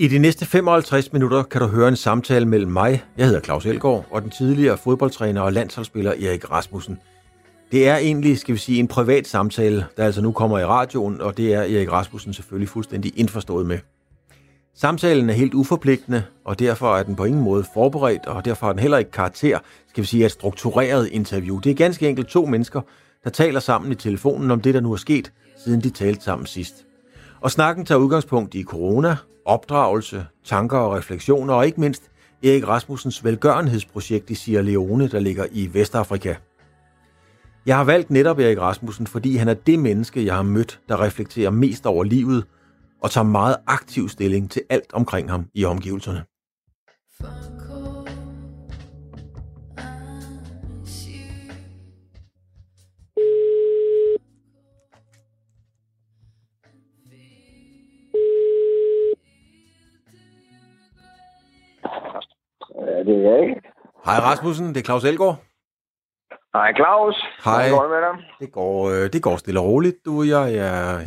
I de næste 55 minutter kan du høre en samtale mellem mig, jeg hedder Claus Elgaard, og den tidligere fodboldtræner og landsholdsspiller Erik Rasmussen. Det er egentlig, skal vi sige, en privat samtale, der altså nu kommer i radioen, og det er Erik Rasmussen selvfølgelig fuldstændig indforstået med. Samtalen er helt uforpligtende, og derfor er den på ingen måde forberedt, og derfor har den heller ikke karakter, skal vi sige, et struktureret interview. Det er ganske enkelt to mennesker, der taler sammen i telefonen om det, der nu er sket, siden de talte sammen sidst. Og snakken tager udgangspunkt i corona, opdragelse, tanker og refleksioner, og ikke mindst Erik Rasmussens velgørenhedsprojekt i Sierra Leone, der ligger i Vestafrika. Jeg har valgt netop Erik Rasmussen, fordi han er det menneske, jeg har mødt, der reflekterer mest over livet og tager meget aktiv stilling til alt omkring ham i omgivelserne. Det er jeg ikke. Hej Rasmussen, det er Claus Elgaard. Hej Claus. Hej. Hvordan går det med dig? Det går, øh, det går stille og roligt, du og jeg. Er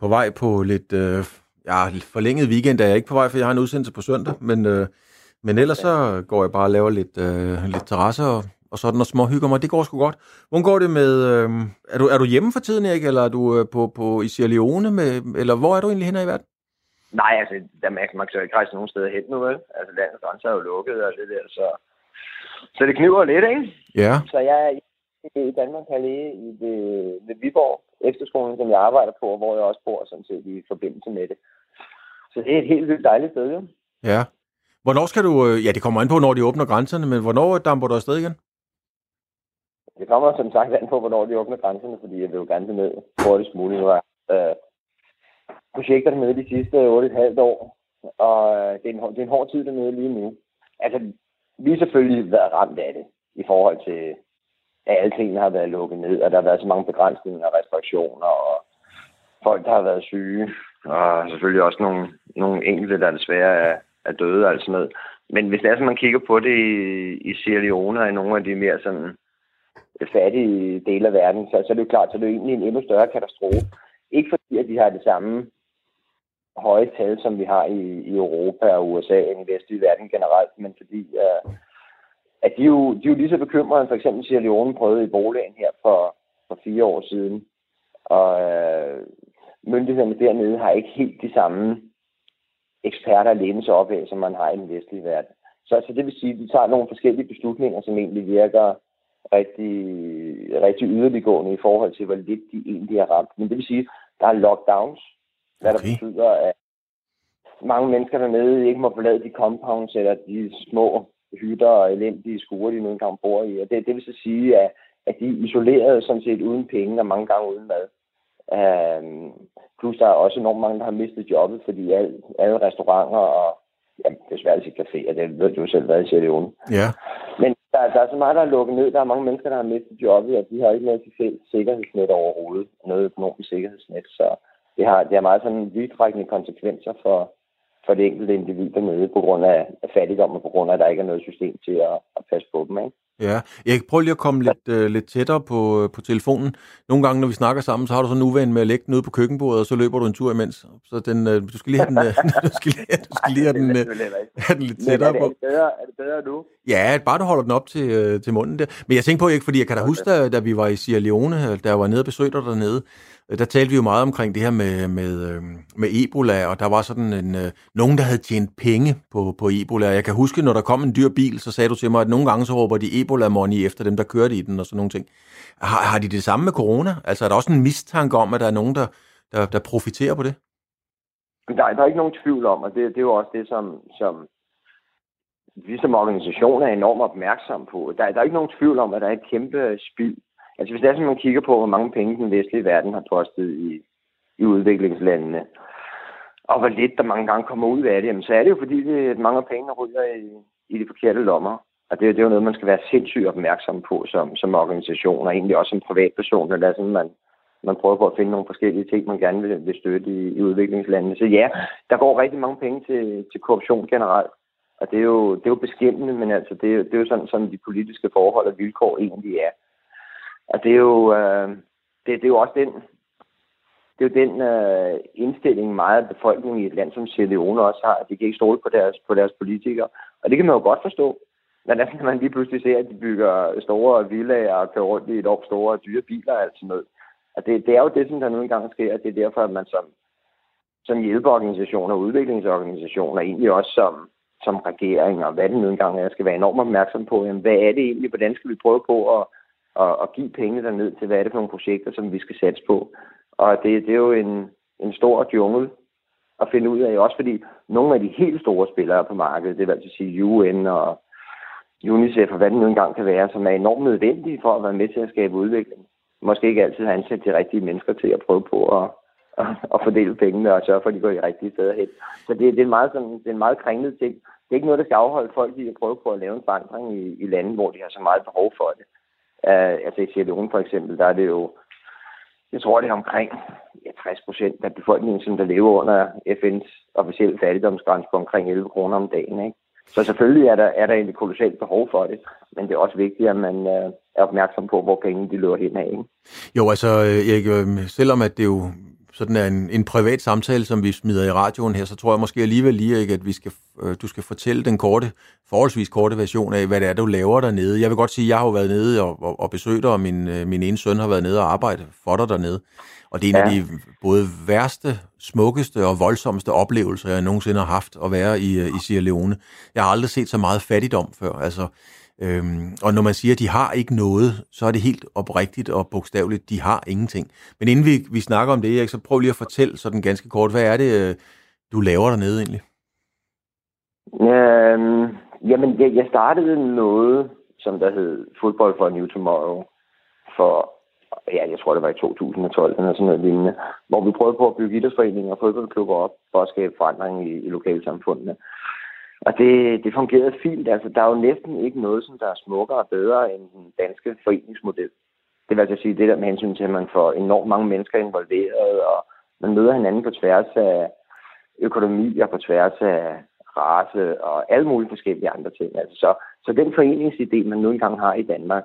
på vej på lidt, øh, ja, forlænget weekend. Er jeg ikke på vej, for jeg har en udsendelse på søndag. Men, øh, men ellers så går jeg bare og laver lidt, øh, lidt terrasse og, og sådan og små hygger mig. Det går sgu godt. Hvordan går det med... Øh, er, du, er du hjemme for tiden, Erik, eller er du øh, på, på, i Sierra Leone? Med, eller hvor er du egentlig henne i verden? Nej, altså, der man, man kan jo ikke rejse nogen steder hen nu, vel? Altså, landets grænser er jo lukket og det der, så... Så det kniver lidt, ikke? Ja. Så jeg er i Danmark her lige i det, ved Viborg efterskolen, som jeg arbejder på, hvor jeg også bor sådan set i forbindelse med det. Så det er et helt vildt dejligt sted, jo. Ja. Hvornår skal du... Øh, ja, det kommer an på, når de åbner grænserne, men hvornår damper du afsted igen? Det kommer som sagt an på, hvornår de åbner grænserne, fordi jeg vil jo gerne ned hurtigst muligt. Nu er øh, projekter dernede de sidste 8,5 år, og øh, det er, en, det er en hård tid dernede lige nu. Altså, vi har selvfølgelig været ramt af det i forhold til, at alle tingene har været lukket ned, og der har været så mange begrænsninger og restriktioner, og folk, der har været syge, og selvfølgelig også nogle, nogle enkelte, der desværre er, er døde og alt sådan noget. Men hvis det er, at man kigger på det i, i Sierra Leone og i nogle af de mere sådan øh, fattige dele af verden, så, så er det jo klart, så det jo egentlig en endnu større katastrofe. Ikke fordi, at de har det samme høje tal, som vi har i, i Europa og USA end i vestlige verden generelt, men fordi uh, at de, jo, de er jo lige så bekymrede, for eksempel Sierra Leone prøvede i boligen her for, for fire år siden. Og uh, myndighederne dernede har ikke helt de samme eksperter at læne sig op af, som man har i den vestlige verden. Så, altså, det vil sige, at de tager nogle forskellige beslutninger, som egentlig virker rigtig, rigtig yderliggående i forhold til, hvor lidt de egentlig er ramt. Men det vil sige, at der er lockdowns, hvad okay. der betyder, at mange mennesker dernede ikke må forlade de compounds eller de små hytter og elendige skure, de nu engang bor i. Og det, det vil så sige, at, at de er isoleret sådan set uden penge og mange gange uden mad. Um, plus der er også enormt mange, der har mistet jobbet, fordi alle, alle restauranter og ja, desværre ikke caféer, det ved du selv, hvad jeg siger det onde. Ja. Men der, der er så meget, der er lukket ned. Der er mange mennesker, der har mistet jobbet, og de har ikke noget til sikkerhedsnet overhovedet. Noget økonomisk sikkerhedsnet. Så det har, det har meget sådan vidtrækkende konsekvenser for, for det enkelte individ dernede på grund af, af fattigdom og på grund af, at der ikke er noget system til at, at passe på dem. Ikke? Ja, jeg prøver lige at komme lidt, øh, lidt tættere på, øh, på telefonen. Nogle gange, når vi snakker sammen, så har du sådan en uvane med at lægge den ude på køkkenbordet, og så løber du en tur imens. Så den, øh, du skal lige have den, øh, du skal lige, du skal lige have den, øh, have den lidt tættere er på. er, det bedre, er det bedre nu? Ja, bare du holder den op til, øh, til munden der. Men jeg tænker på, ikke, fordi jeg kan da huske, da, da vi var i Sierra Leone, øh, da jeg var nede og besøgte dig dernede, øh, der talte vi jo meget omkring det her med, med, med Ebola, og der var sådan en, øh, nogen, der havde tjent penge på, på Ebola. Jeg kan huske, når der kom en dyr bil, så sagde du til mig, at nogle gange så råber de Ebola-money efter dem, der kørte i den og sådan nogle ting. Har, har de det samme med corona? Altså er der også en mistanke om, at der er nogen, der, der, der profiterer på det? Der, er- der er ikke nogen tvivl om, og det, det er jo også det, som, som vi som organisation er enormt opmærksom på. Der, der er ikke nogen tvivl om, at der er et kæmpe spild. Altså hvis det er, som man kigger på, hvor mange penge den vestlige verden har postet i, i udviklingslandene, og hvor lidt der mange gange kommer ud af det, jamen, så er det jo fordi, det, at mange af pengene ryger i, i de forkerte lommer. Og det, det er jo noget, man skal være sindssygt opmærksom på som, som organisation, og egentlig også som privatperson, eller sådan, man, man prøver på at finde nogle forskellige ting, man gerne vil, vil støtte i, i udviklingslandene. Så ja, der går rigtig mange penge til, til korruption generelt. Og det er jo, det er jo beskæmmende, men altså, det er, det er jo sådan, sådan de politiske forhold og vilkår egentlig er. Og det er jo, øh, det, det er jo også den det er jo den øh, indstilling meget af befolkningen i et land som Sierra Leone også har, at de kan ikke stole på deres, på deres politikere. Og det kan man jo godt forstå. Men når man lige pludselig ser, at de bygger store villager og kører rundt i et år store dyre biler og alt sådan noget. Og det, det er jo det, som der nu engang sker, og det er derfor, at man som, som hjælpeorganisationer og udviklingsorganisationer, egentlig også som, som regering og hvad det nu engang er, skal være enormt opmærksom på, jamen, hvad er det egentlig, hvordan skal vi prøve på at, at, at give penge derned til, hvad er det for nogle projekter, som vi skal satse på. Og det, det er jo en, en stor jungle at finde ud af, også fordi nogle af de helt store spillere på markedet, det vil altså sige UN og UNICEF og hvad det nu engang kan være, som er enormt nødvendige for at være med til at skabe udvikling. Måske ikke altid har ansat de rigtige mennesker til at prøve på at, at, at fordele pengene og sørge for, at de går i rigtige steder hen. Så det, det, er en meget sådan, det er en meget kringlet ting. Det er ikke noget, der skal afholde folk i at prøve på at lave en forandring i, i lande, hvor de har så meget behov for det. Uh, altså i Sierra Leone for eksempel, der er det jo, jeg tror det er omkring ja, 60 procent af befolkningen, som der lever under FN's officielle fattigdomsgrænse på omkring 11 kroner om dagen. Ikke? Så selvfølgelig er der, er der egentlig kolossalt behov for det, men det er også vigtigt, at man øh, er opmærksom på, hvor pengene de løber hen af. Ikke? Jo, altså øh, Erik, øh, selvom at det jo sådan er en, en privat samtale, som vi smider i radioen her, så tror jeg måske alligevel lige, ikke, at vi skal, øh, du skal fortælle den korte, forholdsvis korte version af, hvad det er, du laver dernede. Jeg vil godt sige, at jeg har jo været nede og, og, og besøgt dig, og min, øh, min ene søn har været nede og arbejdet for dig dernede. Og det er en ja. af de både værste, smukkeste og voldsomste oplevelser, jeg nogensinde har haft at være i, øh, i Sierra Leone. Jeg har aldrig set så meget fattigdom før. Altså, øhm, og når man siger, at de har ikke noget, så er det helt oprigtigt og bogstaveligt, de har ingenting. Men inden vi, vi snakker om det, Erik, så prøv lige at fortælle sådan ganske kort, hvad er det, øh, du laver dernede egentlig? Øhm, jamen, jeg, jeg startede noget, som der hed Football for a New Tomorrow, for ja, jeg tror det var i 2012 eller sådan noget lignende, hvor vi prøvede på at bygge idrætsforeninger og fodboldklubber op for at skabe forandring i, i lokalsamfundene. Og det, det fungerede fint. Altså, der er jo næsten ikke noget, som der er smukkere og bedre end den danske foreningsmodel. Det vil altså sige det der med hensyn til, at man får enormt mange mennesker involveret, og man møder hinanden på tværs af økonomi og på tværs af race og alle mulige forskellige andre ting. Altså, så, så den foreningsidé, man nu engang har i Danmark,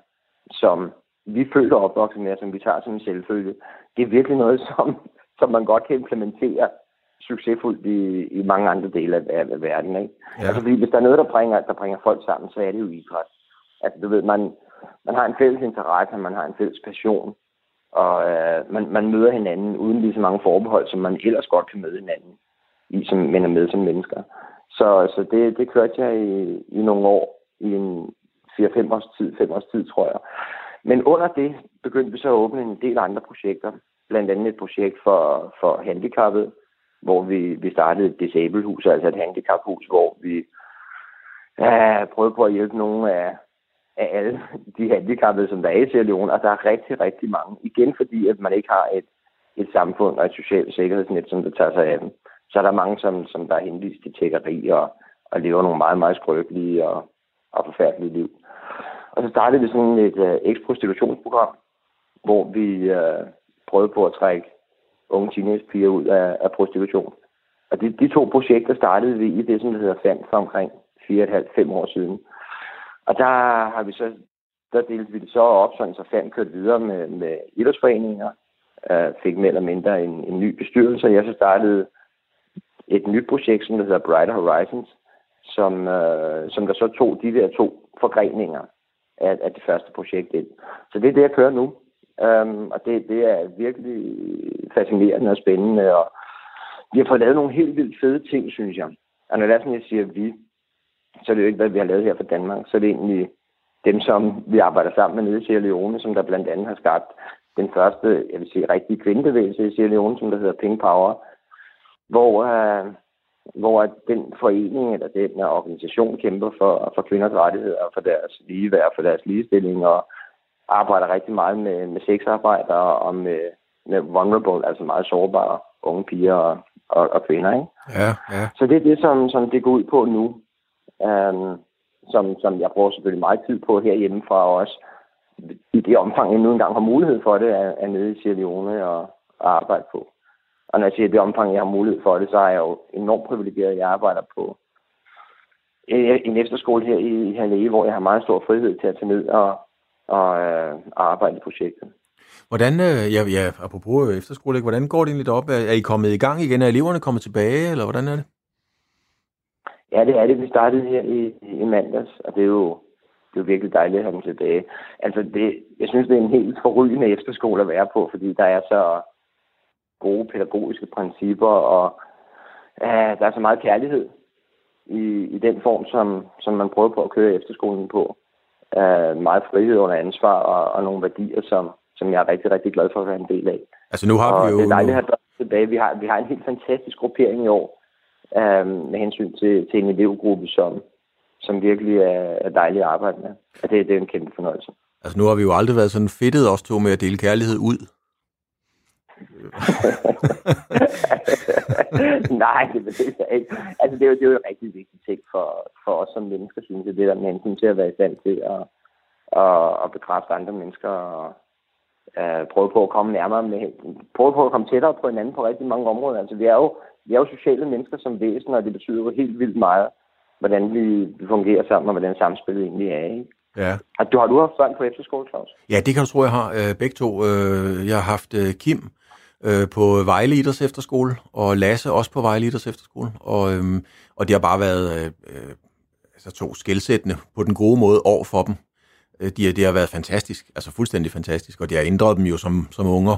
som vi føler opvokset med, som vi tager som en selvfølge, det er virkelig noget, som, som man godt kan implementere succesfuldt i, i mange andre dele af, af verden. Ikke? Ja. Altså, fordi hvis der er noget, der bringer, der bringer folk sammen, så er det jo idræt. Altså, du ved, man, man har en fælles interesse, man har en fælles passion, og øh, man, man møder hinanden uden lige så mange forbehold, som man ellers godt kan møde hinanden i, som man er med som mennesker. Så, så det, det kørte jeg i, i nogle år, i en 4-5 års tid, 5 års tid, tror jeg. Men under det begyndte vi så at åbne en del andre projekter. Blandt andet et projekt for, for handicappede, hvor vi, vi startede et disablehus, altså et handicaphus, hvor vi ja, prøvede på at hjælpe nogle af, af alle de handicappede, som der er i Sierra Leone, og der er rigtig, rigtig mange. Igen fordi, at man ikke har et, et samfund og et socialt sikkerhedsnet, som der tager sig af dem. Så er der mange, som, som der er henvist til tækkeri og, og lever nogle meget, meget skrøbelige og, og forfærdelige liv. Og så startede vi sådan et øh, eksprostitutionsprogram, hvor vi øh, prøvede på at trække unge teenagepiger ud af, af prostitution. Og de, de to projekter startede vi i det, som hedder Fand for omkring 4,5-5 år siden. Og der har vi så, der delte vi det så op, sådan så Fand kørte videre med, med idrætsforeninger, øh, fik mere eller mindre en, en ny bestyrelse, og jeg så startede et nyt projekt, som hedder Brighter Horizons, som, øh, som der så tog de der to forgreninger af, af det første projekt ind. Så det er det, jeg kører nu. Um, og det, det er virkelig fascinerende og spændende. Og vi har fået lavet nogle helt vildt fede ting, synes jeg. Og når det er sådan, jeg siger vi, så er det jo ikke, hvad vi har lavet her for Danmark. Så er det egentlig dem, som vi arbejder sammen med nede i Sierra Leone, som der blandt andet har skabt den første, jeg vil sige, rigtige kvindebevægelse i Sierra Leone, som der hedder Pink Power, hvor, uh, hvor den forening eller den organisation kæmper for, for kvinders rettigheder, for deres ligeværd, for deres ligestilling, og arbejder rigtig meget med, med sexarbejdere og med, med vulnerable, altså meget sårbare unge piger og, og, og kvinder. Ikke? Ja, ja. Så det er det, som, som det går ud på nu, um, som, som jeg bruger selvfølgelig meget tid på herhjemmefra også. I det omfang, jeg nu engang har mulighed for det, er, er nede i Sierra Leone og, og arbejde på. Og når jeg siger, at det omfang, jeg har mulighed for det, så er jeg jo enormt privilegeret. Jeg arbejder på en efterskole her i Halle, hvor jeg har meget stor frihed til at tage ned og, og, øh, arbejde i projektet. Hvordan, øh, ja, ja, apropos efterskole, ikke? hvordan går det egentlig op? Er, I kommet i gang igen? Er eleverne kommet tilbage, eller hvordan er det? Ja, det er det. Vi startede her i, i mandags, og det er jo det er jo virkelig dejligt at have dem tilbage. Altså, det, jeg synes, det er en helt forrygende efterskole at være på, fordi der er så gode pædagogiske principper, og uh, der er så meget kærlighed i, i den form, som, som man prøver på at køre efterskolen på. Uh, meget frihed under ansvar og, og nogle værdier, som, som jeg er rigtig, rigtig glad for at være en del af. Altså nu har og vi jo... det er dejligt at have tilbage. Vi har, vi har en helt fantastisk gruppering i år, uh, med hensyn til, til en elevgruppe, som, som virkelig er, er dejlig at arbejde med. Og det, det er en kæmpe fornøjelse. Altså nu har vi jo aldrig været sådan fedtet os to med at dele kærlighed ud. Nej, det vil jeg ikke. Altså, det er, jo, det er jo en rigtig vigtig ting for, for os som mennesker, synes jeg, det der med hensyn til at være i stand til at, at, at bekræfte andre mennesker og uh, prøve på at komme nærmere med, prøve på at komme tættere på hinanden på rigtig mange områder. Altså, vi er jo, vi er jo sociale mennesker som væsen, og det betyder jo helt vildt meget, hvordan vi, vi fungerer sammen, og hvordan samspillet egentlig er. Ikke? Ja. Og du har du haft børn på efterskole, Claus? Ja, det kan du tro, jeg har øh, begge to. Øh, jeg har haft øh, Kim øh, på Vejle Idræts Efterskole, og Lasse også på Vejle Idræts Efterskole. Og, øh, og det har bare været øh, øh, altså to skældsættende på den gode måde over for dem. Øh, de, det har været fantastisk, altså fuldstændig fantastisk, og det har ændret dem jo som, som unger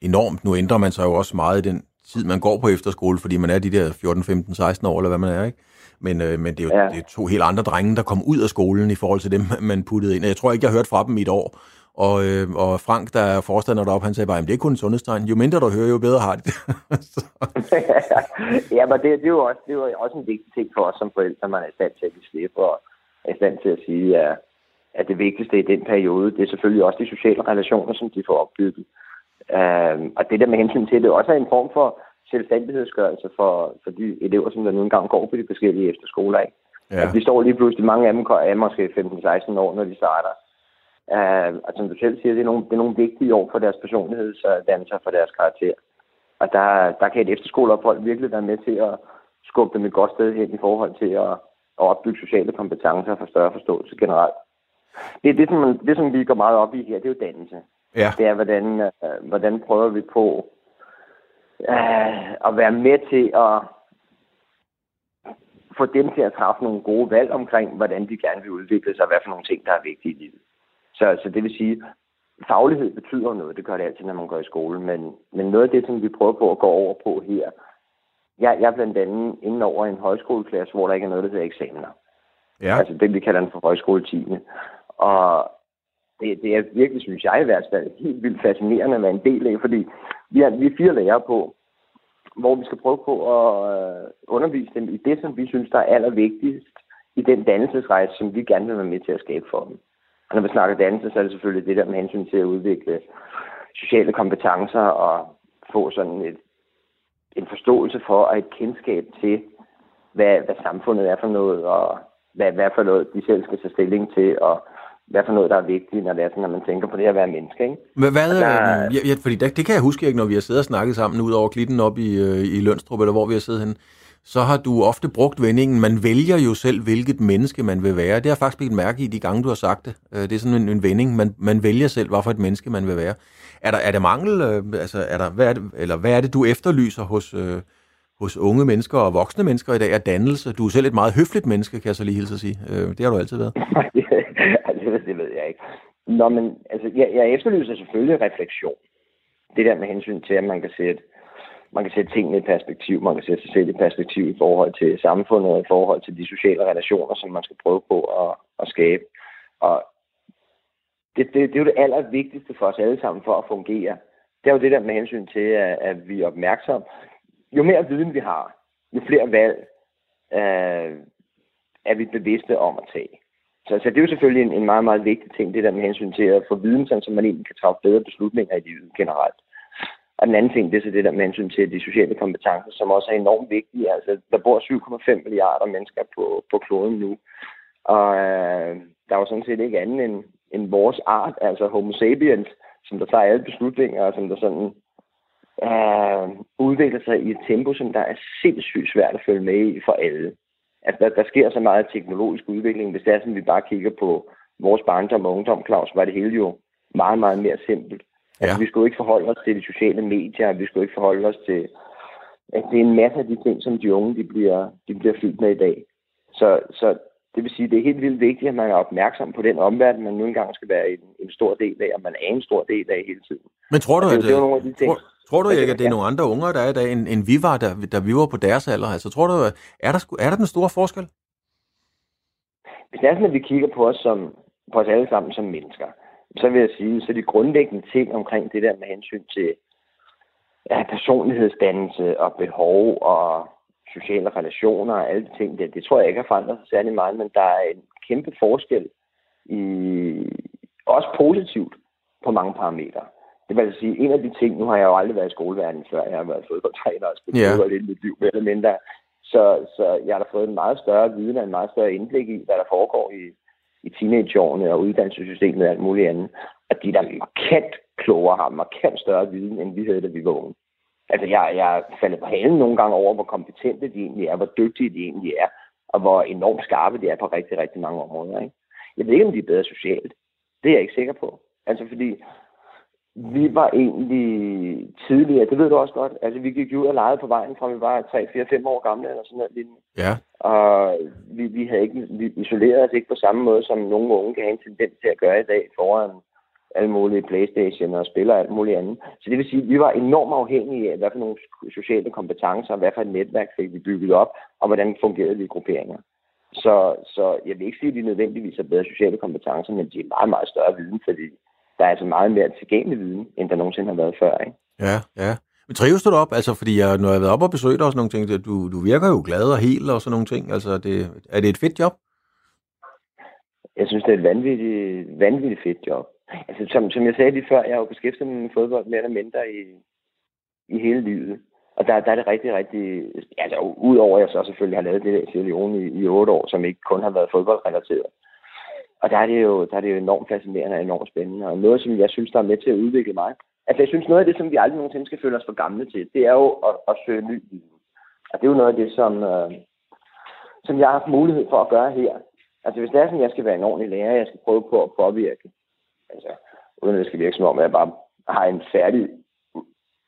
enormt. Nu ændrer man sig jo også meget i den tid, man går på efterskole, fordi man er de der 14, 15, 16 år, eller hvad man er, ikke? Men, øh, men det er jo ja. det er to helt andre drenge, der kom ud af skolen i forhold til dem, man puttede ind. Jeg tror ikke, jeg har hørt fra dem i et år. Og, øh, og Frank, der er forstander deroppe, han sagde bare, at det er kun en sundhedstegn. Jo mindre du hører, jo bedre har det. ja, men det, det, er jo også, det er jo også en vigtig ting for os som forældre, man er i stand til at give slip, og er i stand til at sige, at, at det vigtigste i den periode, det er selvfølgelig også de sociale relationer, som de får opbygget. Uh, og det der med hensyn til, det er også en form for selvstændighedsgørelse for, for de elever, som der nu engang går på de forskellige efterskoler. Ikke? Ja. At vi står lige pludselig, mange af dem er måske 15-16 år, når de starter. Uh, og som du selv siger, det er, nogle, det er nogle vigtige år for deres personlighedsdannelser, for deres karakter. Og der, der kan et efterskoleophold virkelig være med til at skubbe dem et godt sted hen i forhold til at, at opbygge sociale kompetencer og få større forståelse generelt. Det er det, som, man, det, som vi går meget op i her, det er jo dannelse. Ja. Det er, hvordan, uh, hvordan prøver vi på øh, at være med til at få dem til at træffe nogle gode valg omkring, hvordan de gerne vil udvikle sig, og hvad for nogle ting, der er vigtige i livet. Så, så det vil sige, faglighed betyder noget, det gør det altid, når man går i skole, men, men noget af det, som vi prøver på at gå over på her, jeg, jeg er blandt andet inden over en højskoleklasse, hvor der ikke er noget, der hedder eksamener. Ja. Altså det, vi kalder den for højskoletime. Og det, det er virkelig, synes jeg i hvert fald, helt vildt fascinerende at være en del af, fordi vi er, vi er fire lærere på, hvor vi skal prøve på at øh, undervise dem i det, som vi synes, der er allervigtigst i den dannelsesrejse, som vi gerne vil være med til at skabe for dem. Og når vi snakker dannelse, så er det selvfølgelig det der med hensyn til at udvikle sociale kompetencer og få sådan et, en forståelse for og et kendskab til, hvad, hvad samfundet er for noget, og hvad, hvad for noget de selv skal tage stilling til, og hvad for noget, der er vigtigt, når, det er sådan, når man tænker på det at være menneske. Ikke? Men hvad, der, ja, ja, fordi det, det kan jeg huske ikke, når vi har siddet og snakket sammen ud over klitten op i, øh, i Lønstrup, eller hvor vi har siddet henne, så har du ofte brugt vendingen, man vælger jo selv, hvilket menneske man vil være. Det har faktisk blivet mærke i de gange, du har sagt det. Øh, det er sådan en, en vending, man, man vælger selv, hvad for et menneske man vil være. Er der, er der mangel, øh, altså er der, hvad er det, eller hvad er det, du efterlyser hos, øh, hos unge mennesker og voksne mennesker i dag, er dannelse? Du er selv et meget høfligt menneske, kan jeg så lige hilse at sige. Øh, det har du altid været. det, altså, det ved jeg ikke. Nå, men altså, jeg, jeg efterlyser selvfølgelig refleksion. Det der med hensyn til, at man kan sætte, man kan sætte tingene i perspektiv, man kan sætte sig selv i perspektiv i forhold til samfundet og i forhold til de sociale relationer, som man skal prøve på at, at skabe. Og det, det, det er jo det allervigtigste for os alle sammen for at fungere. Det er jo det der med hensyn til, at, at vi er opmærksom. Jo mere viden vi har, jo flere valg øh, er vi bevidste om at tage. Så, så det er jo selvfølgelig en, en meget, meget vigtig ting, det der med hensyn til at få viden, så man egentlig kan træffe bedre beslutninger i livet generelt. Og den anden ting, det er så det der med hensyn til de sociale kompetencer, som også er enormt vigtige. Altså, der bor 7,5 milliarder mennesker på, på kloden nu. Og øh, der er jo sådan set ikke andet end, end vores art, altså homo sapiens, som der tager alle beslutninger, og som der sådan øh, udvikler sig i et tempo, som der er sindssygt svært at følge med i for alle at der, der sker så meget teknologisk udvikling. Hvis det er sådan, vi bare kigger på vores barndom og ungdom, Claus, var det hele jo meget, meget mere simpelt. Altså, ja. Vi skulle ikke forholde os til de sociale medier, vi skulle ikke forholde os til... Altså, det er en masse af de ting, som de unge de bliver, de bliver fyldt med i dag. Så, så det vil sige, det er helt vildt vigtigt, at man er opmærksom på den omverden, man nu engang skal være en, en stor del af, og man er en stor del af hele tiden. Men tror du, at, det, er nogle af de ting, tror, tror du ikke, at det er nogle andre unger, der er i dag, end, end vi var, da, da vi var på deres alder? Altså, tror du, er der, er der den store forskel? Hvis det er sådan, at vi kigger på os, som, på os alle sammen som mennesker, så vil jeg sige, så de grundlæggende ting omkring det der med hensyn til ja, personlighedsdannelse og behov og sociale relationer og alle de ting der, det tror jeg ikke har forandret sig særlig meget, men der er en kæmpe forskel i, også positivt på mange parametre. Det vil altså sige, en af de ting, nu har jeg jo aldrig været i skoleverdenen før, jeg har været fodboldtræner og spillet yeah. fodbold i mit liv, mere eller mindre. Så, så jeg har da fået en meget større viden og en meget større indblik i, hvad der foregår i, i teenageårene og uddannelsessystemet og alt muligt andet. At de der markant klogere har markant større viden, end vi havde, da vi var unge. Altså, jeg, jeg faldet på halen nogle gange over, hvor kompetente de egentlig er, hvor dygtige de egentlig er, og hvor enormt skarpe de er på rigtig, rigtig mange områder. Ikke? Jeg ved ikke, om de er bedre socialt. Det er jeg ikke sikker på. Altså, fordi vi var egentlig tidligere, det ved du også godt, altså vi gik ud og legede på vejen fra vi var 3, 4, 5 år gamle eller sådan noget Ja. Og vi, vi, havde ikke, vi isolerede os ikke på samme måde, som nogle unge kan have en tendens til at gøre i dag foran alle mulige Playstation og spiller alt muligt andet. Så det vil sige, at vi var enormt afhængige af, hvad for nogle sociale kompetencer, hvad for et netværk fik vi bygget op, og hvordan fungerede vi i grupperinger. Så, så jeg vil ikke sige, at de nødvendigvis har bedre sociale kompetencer, men de er meget, meget større viden, fordi der er altså meget mere tilgængelig viden, end der nogensinde har været før. Ikke? Ja, ja. Men trives du op? Altså, fordi jeg, når jeg har været op og besøgt dig og sådan nogle ting, du, du virker jo glad og hel og sådan nogle ting. Altså, det, er det et fedt job? Jeg synes, det er et vanvittigt, vanvittigt fedt job. Altså, som, som jeg sagde lige før, jeg har jo beskæftiget mig med fodbold mere eller mindre i, i hele livet. Og der, der er det rigtig, rigtig... Altså, udover at jeg så selvfølgelig har lavet det der Sierra i, i otte år, som ikke kun har været fodboldrelateret. Og der er det jo, der er det jo enormt fascinerende og enormt spændende. Og noget, som jeg synes, der er med til at udvikle mig. Altså, jeg synes, noget af det, som vi aldrig nogensinde skal føle os for gamle til, det er jo at, at søge ny viden. Og det er jo noget af det, som, øh, som jeg har haft mulighed for at gøre her. Altså, hvis det er sådan, at jeg skal være en ordentlig lærer, jeg skal prøve på at påvirke altså, uden at det skal virke som om, at jeg bare har en færdig,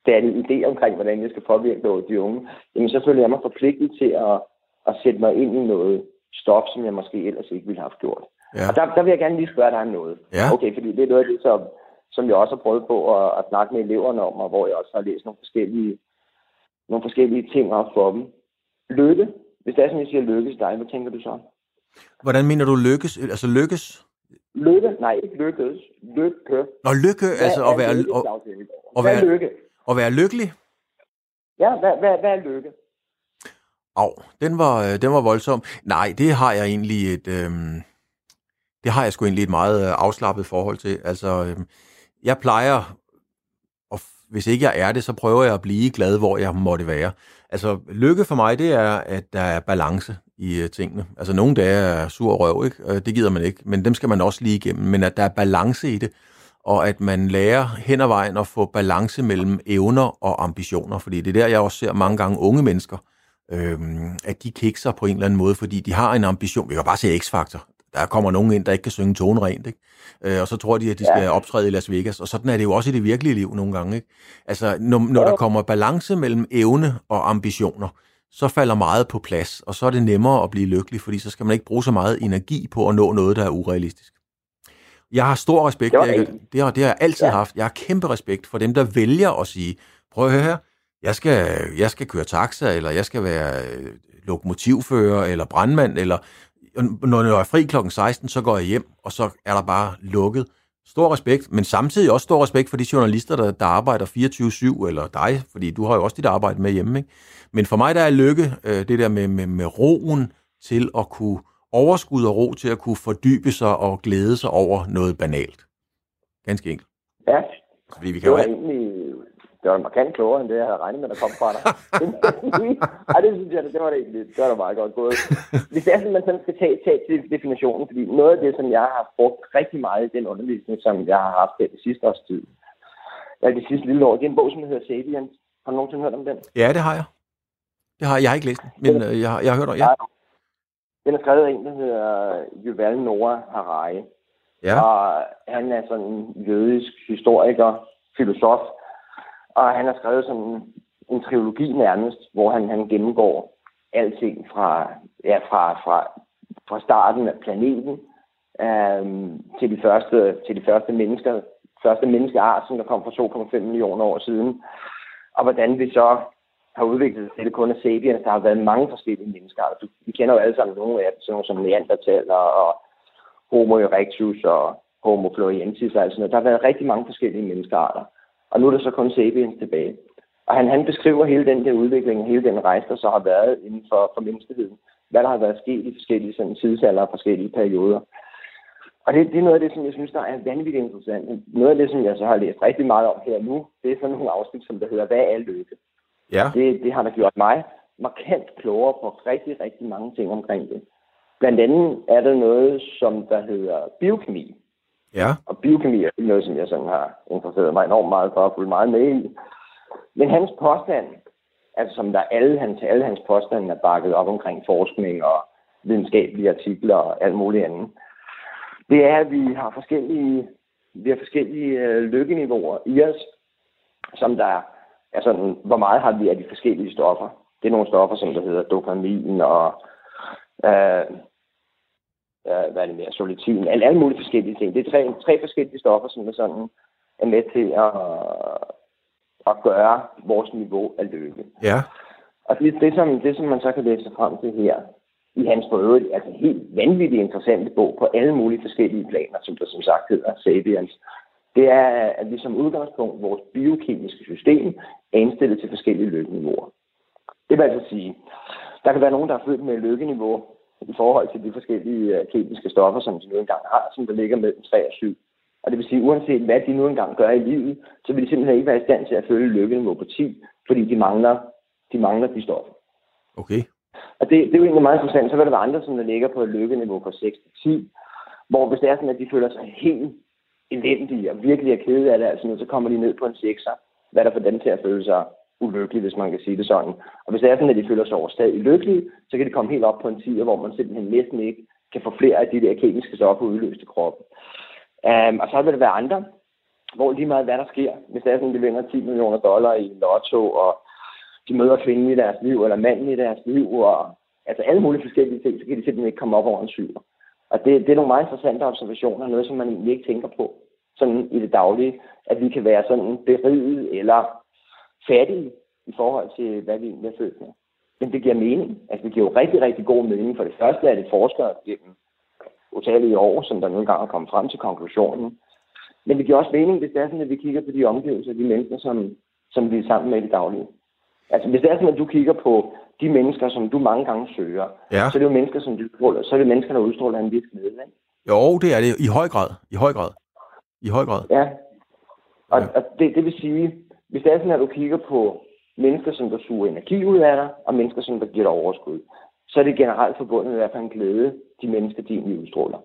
færdig idé omkring, hvordan jeg skal påvirke de unge, jamen så føler jeg mig forpligtet til at, at sætte mig ind i noget stof, som jeg måske ellers ikke ville have gjort. Ja. Og der, der vil jeg gerne lige spørge dig om noget. Ja. Okay, fordi det er noget af det, som, som jeg også har prøvet på at, at snakke med eleverne om, og hvor jeg også har læst nogle forskellige, nogle forskellige ting op for dem. Lykke. Hvis det er sådan, jeg siger lykkes dig, hvad tænker du så? Hvordan mener du lykkes? Altså lykkes? Lykke? Nej, ikke lykkes. Lykke. Nå, lykke, hvad altså at være... Lykke, og, og være, lykke? At være lykkelig? Ja, hvad, hvad, hvad er lykke? Au, den var, øh, den var voldsom. Nej, det har jeg egentlig et... Øhm, det har jeg sgu egentlig et meget øh, afslappet forhold til. Altså, øh, jeg plejer, og hvis ikke jeg er det, så prøver jeg at blive glad, hvor jeg måtte være. Altså, lykke for mig, det er, at der er balance i øh, tingene. Altså, nogle dage er sur røv, ikke? Øh, det gider man ikke, men dem skal man også lige igennem. Men at der er balance i det, og at man lærer hen ad vejen at få balance mellem evner og ambitioner. Fordi det er der, jeg også ser mange gange unge mennesker, øh, at de kikser på en eller anden måde, fordi de har en ambition. Vi kan bare se X-Factor. Der kommer nogen ind, der ikke kan synge tonen rent, ikke? Øh, og så tror de, at de skal ja. optræde i Las Vegas. Og sådan er det jo også i det virkelige liv nogle gange, ikke? Altså, når, når der kommer balance mellem evne og ambitioner, så falder meget på plads, og så er det nemmere at blive lykkelig, fordi så skal man ikke bruge så meget energi på at nå noget, der er urealistisk. Jeg har stor respekt, det, jeg, det, har, det har jeg altid ja. haft. Jeg har kæmpe respekt for dem, der vælger at sige, prøv at høre her, jeg skal, jeg skal køre taxa, eller jeg skal være øh, lokomotivfører, eller brandmand, eller når jeg er fri klokken 16, så går jeg hjem, og så er der bare lukket. Stor respekt, men samtidig også stor respekt for de journalister, der, der arbejder 24-7, eller dig, fordi du har jo også dit arbejde med hjemme. Ikke? Men for mig der er lykke øh, det der med, med, med roen til at kunne overskud og ro til at kunne fordybe sig og glæde sig over noget banalt. Ganske enkelt. Ja, fordi vi kan det var jo... egentlig det var markant klogere, end det, jeg havde regnet med, der kom fra dig. Ej, det synes jeg, det var det egentlig. Det var da meget godt gået. Hvis det er sådan, man sådan skal tage, tage til definitionen, fordi noget af det, som jeg har brugt rigtig meget i den undervisning, som jeg har haft det sidste års tid, eller det sidste lille år, det er en bog, som hedder Sapiens. Har du nogensinde hørt om den? Ja, det har jeg. Det har jeg. Jeg har ikke læst den, men den, øh, jeg, jeg har hørt om ja. Den er skrevet af en, der hedder Yuval Noah Harari. Ja. Og han er sådan en jødisk historiker, filosof, og han har skrevet sådan en trilogi nærmest, hvor han, han gennemgår alting fra, ja, fra, fra, fra starten af planeten øhm, til, de første, til de første mennesker, første menneskeart, som der kom for 2,5 millioner år siden, og hvordan vi så har udviklet sig til det kun af sapiens. Der har været mange forskellige menneskearter. Vi kender jo alle sammen nogle af dem, sådan som Neandertaler og Homo erectus og Homo floresiensis og alt sådan noget. Der har været rigtig mange forskellige menneskearter. Og nu er der så kun sapiens tilbage. Og han, han beskriver hele den der udvikling, hele den rejse, der så har været inden for, for menneskeheden. Hvad der har været sket i forskellige sådan, tidsalder og forskellige perioder. Og det, det er noget af det, som jeg synes, der er vanvittigt interessant. Noget af det, som jeg så har læst rigtig meget om her nu, det er sådan nogle afsnit, som der hedder, hvad er lykke? Ja. Det, det har der gjort mig markant klogere på rigtig, rigtig mange ting omkring det. Blandt andet er der noget, som der hedder biokemi. Ja. Og biokemi er noget, som jeg sådan har interesseret mig enormt meget for at følge meget med i. Men hans påstand, altså som der alle hans, alle hans påstande er bakket op omkring forskning og videnskabelige artikler og alt muligt andet, det er, at vi har forskellige, vi har forskellige øh, lykkeniveauer i os, som der er sådan, hvor meget har vi af de forskellige stoffer. Det er nogle stoffer, som der hedder dopamin og øh, øh, hvad er det mere, solitin, alle, alle mulige forskellige ting. Det er tre, tre forskellige stoffer, som er sådan er med til at, at gøre vores niveau af lykke. Ja. Og det, det, som, det, som man så kan læse frem til her, i hans for øvrigt altså helt vanvittigt interessante bog på alle mulige forskellige planer, som der som sagt hedder Sapiens, det er, at vi som udgangspunkt, vores biokemiske system, er indstillet til forskellige lykkeniveauer. Det vil altså sige, der kan være nogen, der er født med lykkeniveau i forhold til de forskellige øh, kemiske stoffer, som de nu engang har, som der ligger mellem 3 og 7. Og det vil sige, uanset hvad de nu engang gør i livet, så vil de simpelthen ikke være i stand til at følge lykkeniveau på 10, fordi de mangler, de mangler de stoffer. Okay. Og det, det er jo egentlig meget interessant. Så vil der være andre, som der ligger på et lykkeniveau fra 6 til 10, hvor hvis det er sådan, at de føler sig helt elendige og virkelig er kede af det, altså, så kommer de ned på en 6'er, hvad der får dem til at føle sig ulykkelig, hvis man kan sige det sådan. Og hvis det er sådan, at de føler sig overstadig lykkelige, så kan det komme helt op på en 10'er, hvor man simpelthen næsten ikke kan få flere af de der kemiske stoffer udløst i kroppen. Um, og så vil der være andre, hvor lige meget hvad der sker, hvis det er sådan, at de vinder 10 millioner dollar i lotto, og de møder kvinden i deres liv, eller manden i deres liv, og altså alle mulige forskellige ting, så kan de simpelthen ikke komme op over en syver. Og det, det er nogle meget interessante observationer, noget som man ikke tænker på sådan i det daglige, at vi kan være sådan beriget eller fattige i forhold til, hvad vi egentlig er født med. Men det giver mening. Altså det giver jo rigtig, rigtig god mening. For det første er det forskere gennem utallige år, som der nogle gange er kommet frem til konklusionen. Men det giver også mening, hvis det er sådan, at vi kigger på de omgivelser, de mennesker, som, som vi er sammen med i det daglige. Altså hvis det er sådan, at du kigger på de mennesker, som du mange gange søger, ja. så er det jo mennesker, som du så er det mennesker, der udstråler en vis glæde. Ikke? Jo, det er det. I høj grad. I høj grad. I høj grad. Ja. Og, ja. og det, det vil sige, hvis det er sådan, at du kigger på mennesker, som der suger energi ud af dig, og mennesker, som der giver dig overskud, så er det generelt forbundet i hvert fald en glæde, de mennesker, din udstråler.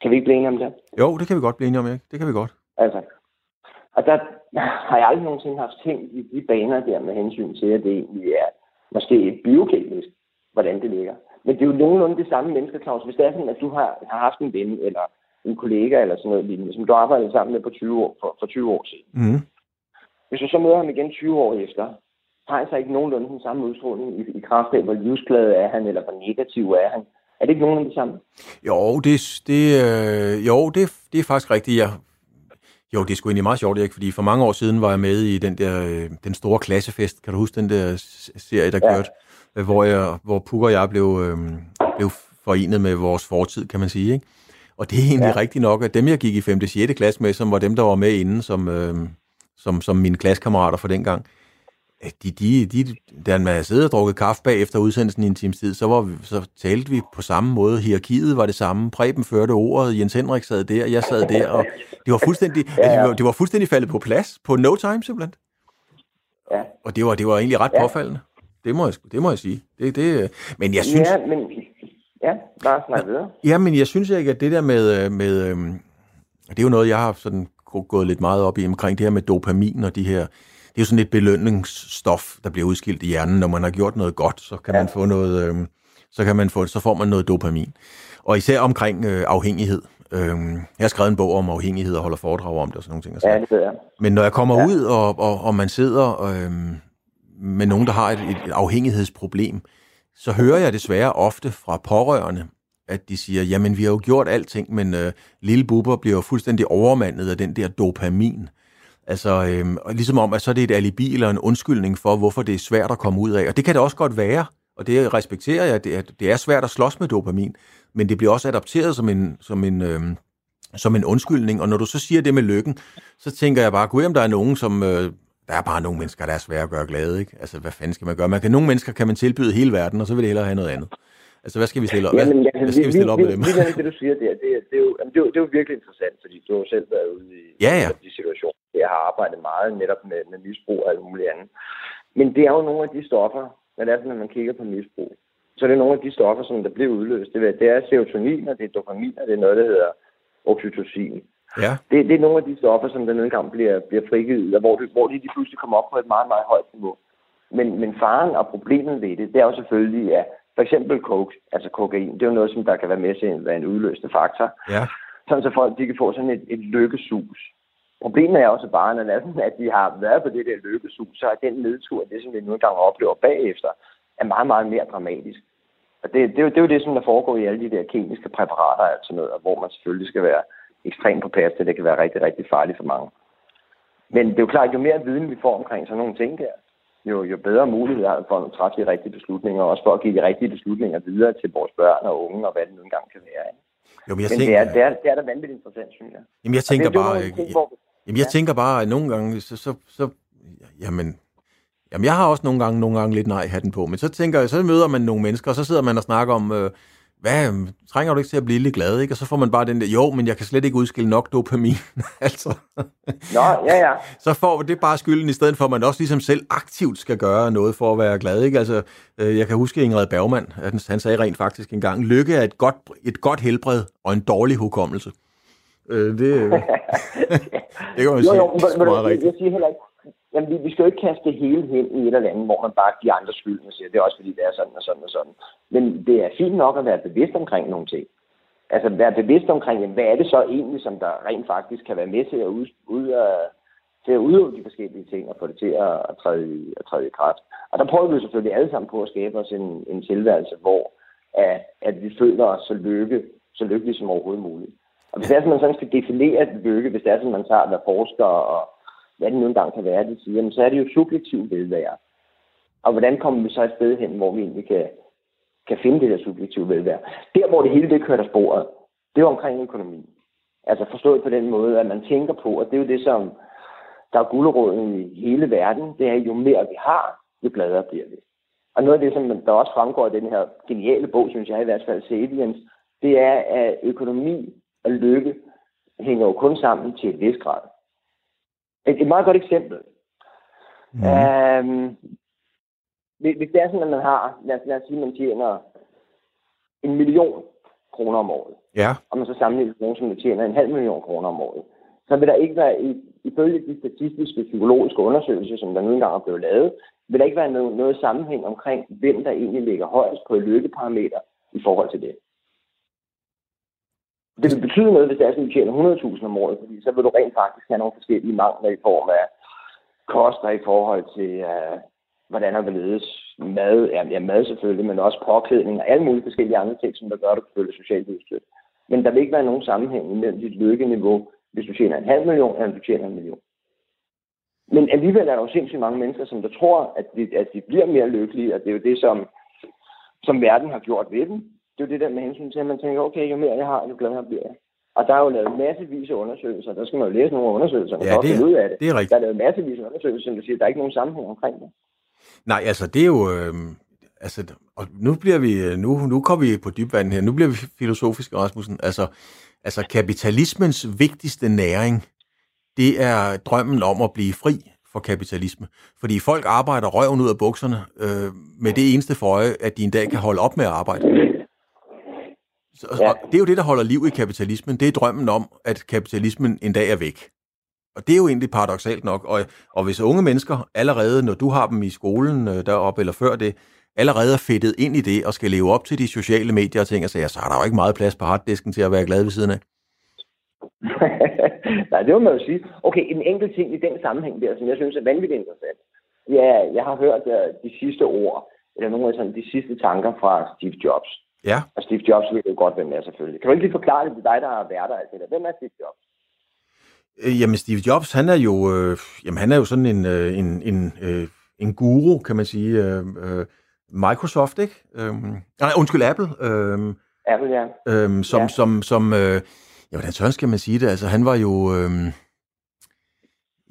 Kan vi ikke blive enige om det? Jo, det kan vi godt blive enige om, ikke? Det kan vi godt. Altså, og der har jeg aldrig nogensinde haft tænkt i de baner der med hensyn til, at det egentlig er måske biokemisk, hvordan det ligger. Men det er jo nogenlunde det samme mennesker, Claus. Hvis det er sådan, at du har, har haft en ven eller en kollega eller sådan noget lignende, som du arbejdede sammen med på 20 år, for, for 20 år siden. Mm. Hvis du så møder ham igen 20 år efter, har han så ikke nogenlunde den samme udstråling i, i kraft af, hvor livsglad er han, eller hvor negativ er han. Er det ikke nogenlunde det samme? Jo, det, det, øh, jo det, det er faktisk rigtigt. Ja. Jo, det er sgu egentlig meget sjovt, ikke? fordi for mange år siden var jeg med i den der øh, den store klassefest. Kan du huske den der serie, der ja. kørte? Hvor, jeg, hvor Puk og jeg blev, øh, blev forenet med vores fortid, kan man sige. Ikke? Og det er egentlig ja. rigtigt nok, at dem, jeg gik i 5. og 6. klasse med, som var dem, der var med inden, som, øh, som, som mine klassekammerater for dengang, de, de, de, da man havde siddet og drukket kaffe bag efter udsendelsen i en times tid, så, var vi, så talte vi på samme måde. Hierarkiet var det samme. Preben førte ordet, Jens Henrik sad der, jeg sad der, og det var fuldstændig, ja, ja. Altså, det var fuldstændig faldet på plads på no time simpelthen. Ja. Og det var, det var egentlig ret ja. påfaldende. Det må jeg, det må jeg sige. Det, det, men jeg synes... Ja, men... Ja, bare snak videre. Ja, men jeg synes ikke, at det der med... med øhm, det er jo noget, jeg har sådan gået lidt meget op i omkring det her med dopamin og de her det er jo sådan et belønningsstof, der bliver udskilt i hjernen. Når man har gjort noget godt, så kan ja. man få noget, øh, så kan man få, så får man noget dopamin. Og især omkring øh, afhængighed. Øhm, jeg har skrevet en bog om afhængighed og holder foredrag om det og sådan nogle ting. Ja, det ved jeg. Men når jeg kommer ja. ud, og, og, og man sidder øhm, med nogen, der har et, et afhængighedsproblem, så hører jeg desværre ofte fra pårørende, at de siger, jamen vi har jo gjort alting, men øh, lille buber bliver jo fuldstændig overmandet af den der dopamin. Altså, øhm, ligesom om, at så er det et alibi eller en undskyldning for, hvorfor det er svært at komme ud af. Og det kan det også godt være, og det respekterer jeg, det er, det er svært at slås med dopamin, men det bliver også adopteret som en, som en, øhm, som en undskyldning. Og når du så siger det med lykken, så tænker jeg bare, gud om der er nogen, som... Øh, der er bare nogle mennesker, der er svære at gøre glade, ikke? Altså, hvad fanden skal man gøre? Man kan, nogle mennesker kan man tilbyde hele verden, og så vil det hellere have noget andet. Altså, hvad skal vi stille op, ja, men, altså, hvad skal vi, vi stille op vi, med dem? Lige det, du siger der, det, det, er jo, det, er jo, det er jo virkelig interessant, fordi du har selv været ude i ja, ja. de situationer. Jeg har arbejdet meget netop med, med misbrug og alt muligt andet. Men det er jo nogle af de stoffer, når det er sådan, når man kigger på misbrug, så er det nogle af de stoffer, som der bliver udløst. Det, det er serotonin, og det er dopamin, og det er noget, der hedder oxytocin. Ja. Det, det er nogle af de stoffer, som der nogle gange bliver, bliver frigivet, og hvor, det, hvor de, de pludselig kommer op på et meget, meget højt niveau. Men, men faren og problemet ved det, det er jo selvfølgelig, at for eksempel coke, altså kokain, det er jo noget, som der kan være med til at være en udløste faktor. Ja. Sådan så folk de kan få sådan et, et lykkesus. Problemet er også bare, når er sådan, at de har været på det der lykkesus, så er den nedtur, det som vi nu engang oplever bagefter, er meget, meget mere dramatisk. Og det, det, er jo, det er jo det, som der foregår i alle de der kemiske præparater og alt sådan noget, hvor man selvfølgelig skal være ekstremt på til, det kan være rigtig, rigtig farligt for mange. Men det er jo klart, jo mere viden vi får omkring sådan nogle ting der, jo, jo bedre muligheder for at træffe de rigtige beslutninger, og også for at give de rigtige beslutninger videre til vores børn og unge, og hvad det nu engang kan være. Jo, men jeg men tænker, det, er, det, er, det er da vanvittigt interessant, synes jeg. Jamen, jeg tænker det, bare... Det ting, hvor, Jamen, jeg ja. tænker bare, at nogle gange, så, så, så jamen, jamen, jeg har også nogle gange, nogle gange lidt nej hatten på, men så tænker jeg, så møder man nogle mennesker, og så sidder man og snakker om, øh, hvad, øhm, trænger du ikke til at blive lidt glad, ikke? Og så får man bare den der, jo, men jeg kan slet ikke udskille nok dopamin, altså. Nå, ja, ja. Så får det bare skylden, i stedet for, at man også ligesom selv aktivt skal gøre noget for at være glad, ikke? Altså, øh, jeg kan huske Ingrid Bergman, at han sagde rent faktisk en gang, lykke er et godt, et godt helbred og en dårlig hukommelse. Øh, det, det kan man jo, sige, jo, men, meget rigtigt. Jeg siger heller ikke, Jamen, vi, vi skal jo ikke kaste det hele hen i et eller andet, hvor man bare giver andre skylden og siger, det er også fordi, det er sådan og sådan og sådan. Men det er fint nok at være bevidst omkring nogle ting. Altså være bevidst omkring, jamen, hvad er det så egentlig, som der rent faktisk kan være med til at, ud, ud, uh, til at udøve de forskellige ting og få det til at, at, træde, at træde i kraft. Og der prøver vi selvfølgelig alle sammen på at skabe os en, en tilværelse, hvor at, at vi føler os så, lykke, så lykkelige som overhovedet muligt. Og hvis det er sådan, man sådan skal definere lykke, hvis det er sådan, man tager at være forsker og hvad det nu engang kan være, de siger, så er det jo subjektivt velvære. Og hvordan kommer vi så et sted hen, hvor vi egentlig kan, kan finde det der subjektive velvære? Der, hvor det hele det kører af sporet, det er omkring økonomi. Altså forstået på den måde, at man tænker på, og det er jo det, som der er guldråden i hele verden, det er, jo mere vi har, jo gladere bliver vi. Og noget af det, som der også fremgår af den her geniale bog, synes jeg i hvert fald, Sapiens, det er, at økonomi og lykke hænger jo kun sammen til et vis grad. Et, et meget godt eksempel. Mm. Øhm, hvis det er sådan, at man har, lad os, lad os sige, at man tjener en million kroner om året, ja. og man så sammenligner med nogen, som tjener en halv million kroner om året, så vil der ikke være, ifølge de statistiske psykologiske undersøgelser, som der nu engang er blevet lavet, vil der ikke være noget, noget sammenhæng omkring, hvem der egentlig ligger højst på et lykkeparameter i forhold til det. Det vil betyde noget, hvis det er sådan, at du tjener 100.000 om året, fordi så vil du rent faktisk have nogle forskellige mangler i form af koster i forhold til, uh, hvordan der vil ledes mad, ja, ja, mad selvfølgelig, men også påklædning og alle mulige forskellige andre ting, som der gør, at du kan føle socialt udstødt. Men der vil ikke være nogen sammenhæng mellem dit lykkeniveau, hvis du tjener en halv million, eller du tjener en million. Men alligevel er der jo sindssygt mange mennesker, som der tror, at de, at de bliver mere lykkelige, og det er jo det, som, som verden har gjort ved dem det er jo det der med hensyn til, at man tænker, okay, jo mere jeg har, jo gladere bliver jeg. Og der er jo lavet massevis af undersøgelser. Der skal man jo læse nogle undersøgelser, ja, det, er, ud af det. det er rigtigt. Der er lavet massevis af undersøgelser, som siger, at der er ikke nogen sammenhæng omkring det. Nej, altså det er jo... Øh, altså, og nu bliver vi... Nu, nu kommer vi på dybvand her. Nu bliver vi filosofiske, Rasmussen. Altså, altså kapitalismens vigtigste næring, det er drømmen om at blive fri for kapitalisme. Fordi folk arbejder røven ud af bukserne øh, med det eneste for øje, at de en dag kan holde op med at arbejde. Så, ja. Det er jo det, der holder liv i kapitalismen. Det er drømmen om, at kapitalismen en dag er væk. Og det er jo egentlig paradoxalt nok. Og, og hvis unge mennesker allerede, når du har dem i skolen øh, deroppe eller før det, allerede er fedtet ind i det og skal leve op til de sociale medier og ting og sager, så er der jo ikke meget plads på harddisken til at være glad ved siden af. Nej, det må man jo sige. Okay, en enkelt ting i den sammenhæng der, som jeg synes er vanvittigt interessant. Ja, jeg har hørt uh, de sidste ord, eller nogle af sådan, de sidste tanker fra Steve Jobs. Ja. Og Steve Jobs ved jo godt, hvem er selvfølgelig. Kan du ikke lige forklare det til dig, der har været der? Altså, hvem er Steve Jobs? Øh, jamen, Steve Jobs, han er jo, øh, jamen, han er jo sådan en, øh, en, en, øh, en guru, kan man sige. Øh, øh, Microsoft, ikke? Øh, nej, undskyld, Apple. Øh, Apple, ja. Øh, som, ja. som, som øh, ja, hvordan sådan skal man sige det? Altså, han var jo... Øh,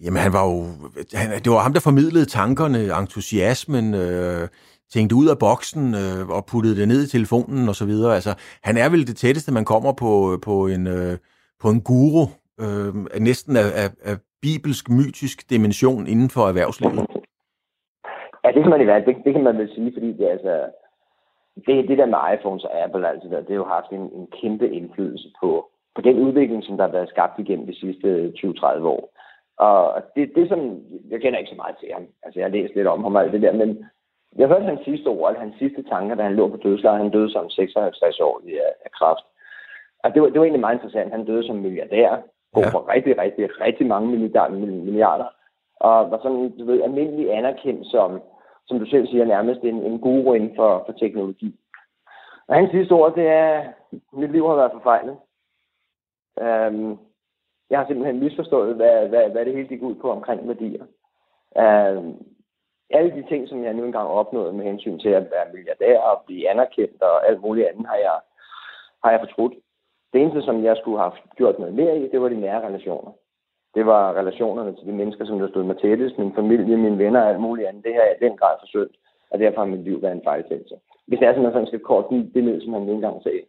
jamen, han var jo... Han, det var ham, der formidlede tankerne, entusiasmen, øh, tænkte ud af boksen øh, og puttede det ned i telefonen og så videre. Altså, han er vel det tætteste, man kommer på, øh, på, en, øh, på en guru, øh, næsten af, af, af bibelsk, mytisk dimension inden for erhvervslivet. Ja, det kan man i hvert det, det kan man vel sige, fordi det, altså, det, det der med iPhones og Apple, altså, der, det har jo haft en, en kæmpe indflydelse på, på den udvikling, som der har været skabt igennem de sidste 20-30 år. Og det, det som, jeg kender ikke så meget til ham, altså jeg har læst lidt om ham og alt det der, men jeg hørte hans sidste ord, hans sidste tanker, da han lå på dødslejet. Han døde som 56 år af, af kræft. Og det var, det var egentlig meget interessant. Han døde som milliardær, god ja. for rigtig, rigtig, rigtig mange milliarder, milliarder. Og var sådan, du ved, almindelig anerkendt som, som du selv siger, nærmest en, en guru inden for, for teknologi. Og hans sidste ord, det er, mit liv har været forfejlet. Um, jeg har simpelthen misforstået, hvad, hvad, hvad det hele gik ud på omkring værdier. Um, alle de ting, som jeg nu engang opnåede med hensyn til at være milliardær og blive anerkendt og alt muligt andet, har jeg, har jeg fortrudt. Det eneste, som jeg skulle have gjort noget mere i, det var de nære relationer. Det var relationerne til de mennesker, som der stod mig tættest, min familie, mine venner og alt muligt andet. Det har jeg i den grad forsøgt, og derfor har mit liv været en fejltagelse. Hvis det er sådan, at man skal kort det ned, som han ikke engang sagde.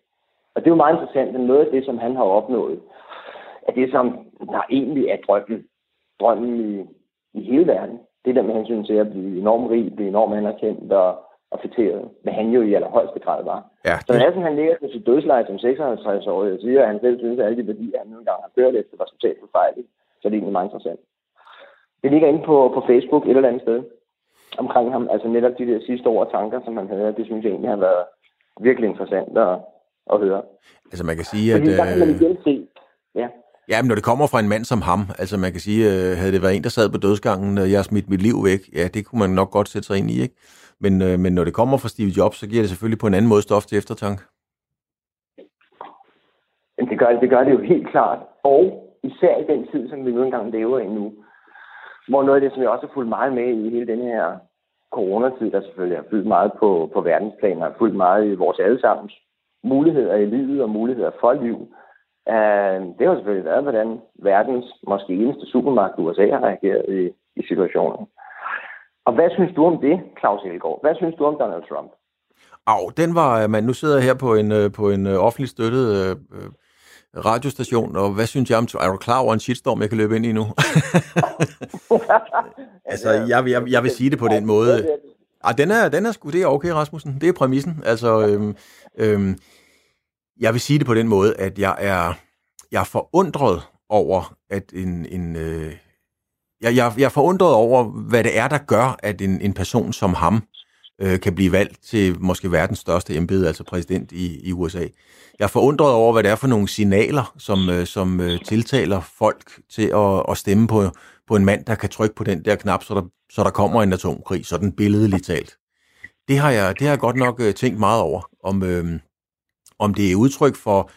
Og det er jo meget interessant, at noget af det, som han har opnået, er det, som der egentlig er drømmen. Drømmen i, i hele verden. Det der med hensyn til at blive enormt rig, blive enormt anerkendt og, og fætteret, hvad han jo i allerhøjeste grad var. Ja, det... Så sådan, han ligger til sit dødsleje som 56 år, og siger, at han selv synes, at alle de værdier, han engang har kørt efter, var totalt forfejlet. Så det er egentlig meget interessant. Det ligger inde på, på Facebook et eller andet sted omkring ham. Altså netop de der sidste år tanker, som han havde, det synes jeg egentlig har været virkelig interessant at, at høre. Altså man kan sige, Fordi at... der kan man igen se, ja. Ja, men når det kommer fra en mand som ham, altså man kan sige, øh, havde det været en, der sad på dødsgangen, og jeg smidt mit liv væk, ja, det kunne man nok godt sætte sig ind i, ikke? Men, øh, men når det kommer fra Steve Jobs, så giver det selvfølgelig på en anden måde stof til eftertanke. Det gør, det gør det jo helt klart. Og især i den tid, som vi nu engang lever i nu, hvor noget af det, som jeg også har fulgt meget med i hele den her coronatid, der selvfølgelig har fyldt meget på, på verdensplan, har fyldt meget i vores allesammens muligheder i livet og muligheder for liv, Uh, det har selvfølgelig været, hvordan verdens måske eneste supermagt, USA, har reageret i, i situationen. Og hvad synes du om det, Claus Elgaard? Hvad synes du om Donald Trump? Au, den var, man nu sidder jeg her på en, øh, på en øh, offentlig støttet øh, radiostation, og hvad synes jeg om, er du klar over en shitstorm, jeg kan løbe ind i nu? altså, jeg, jeg, jeg vil sige det på den måde. Ah, den er, den er sgu, det er okay, Rasmussen. Det er præmissen. Altså, øhm, øhm, jeg vil sige det på den måde, at jeg er, jeg er forundret over, at en, en øh, jeg, jeg, jeg er forundret over, hvad det er, der gør, at en, en person som ham øh, kan blive valgt til måske verdens største embede, altså præsident i, i USA. Jeg er forundret over, hvad det er for nogle signaler, som, øh, som øh, tiltaler folk til at, at stemme på, på en mand, der kan trykke på den der knap, så der, så der kommer en atomkrig, sådan billedligt talt. Det har jeg, det har jeg godt nok øh, tænkt meget over, om, øh, om det er udtryk for,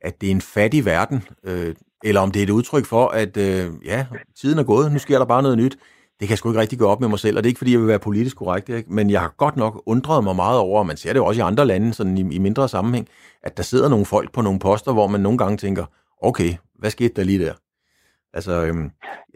at det er en fattig verden, øh, eller om det er et udtryk for, at øh, ja, tiden er gået, nu sker der bare noget nyt. Det kan jeg sgu ikke rigtig gå op med mig selv, og det er ikke, fordi jeg vil være politisk korrekt, ikke? men jeg har godt nok undret mig meget over, og man ser det jo også i andre lande, sådan i, i mindre sammenhæng, at der sidder nogle folk på nogle poster, hvor man nogle gange tænker, okay, hvad skete der lige der? Altså, øhm,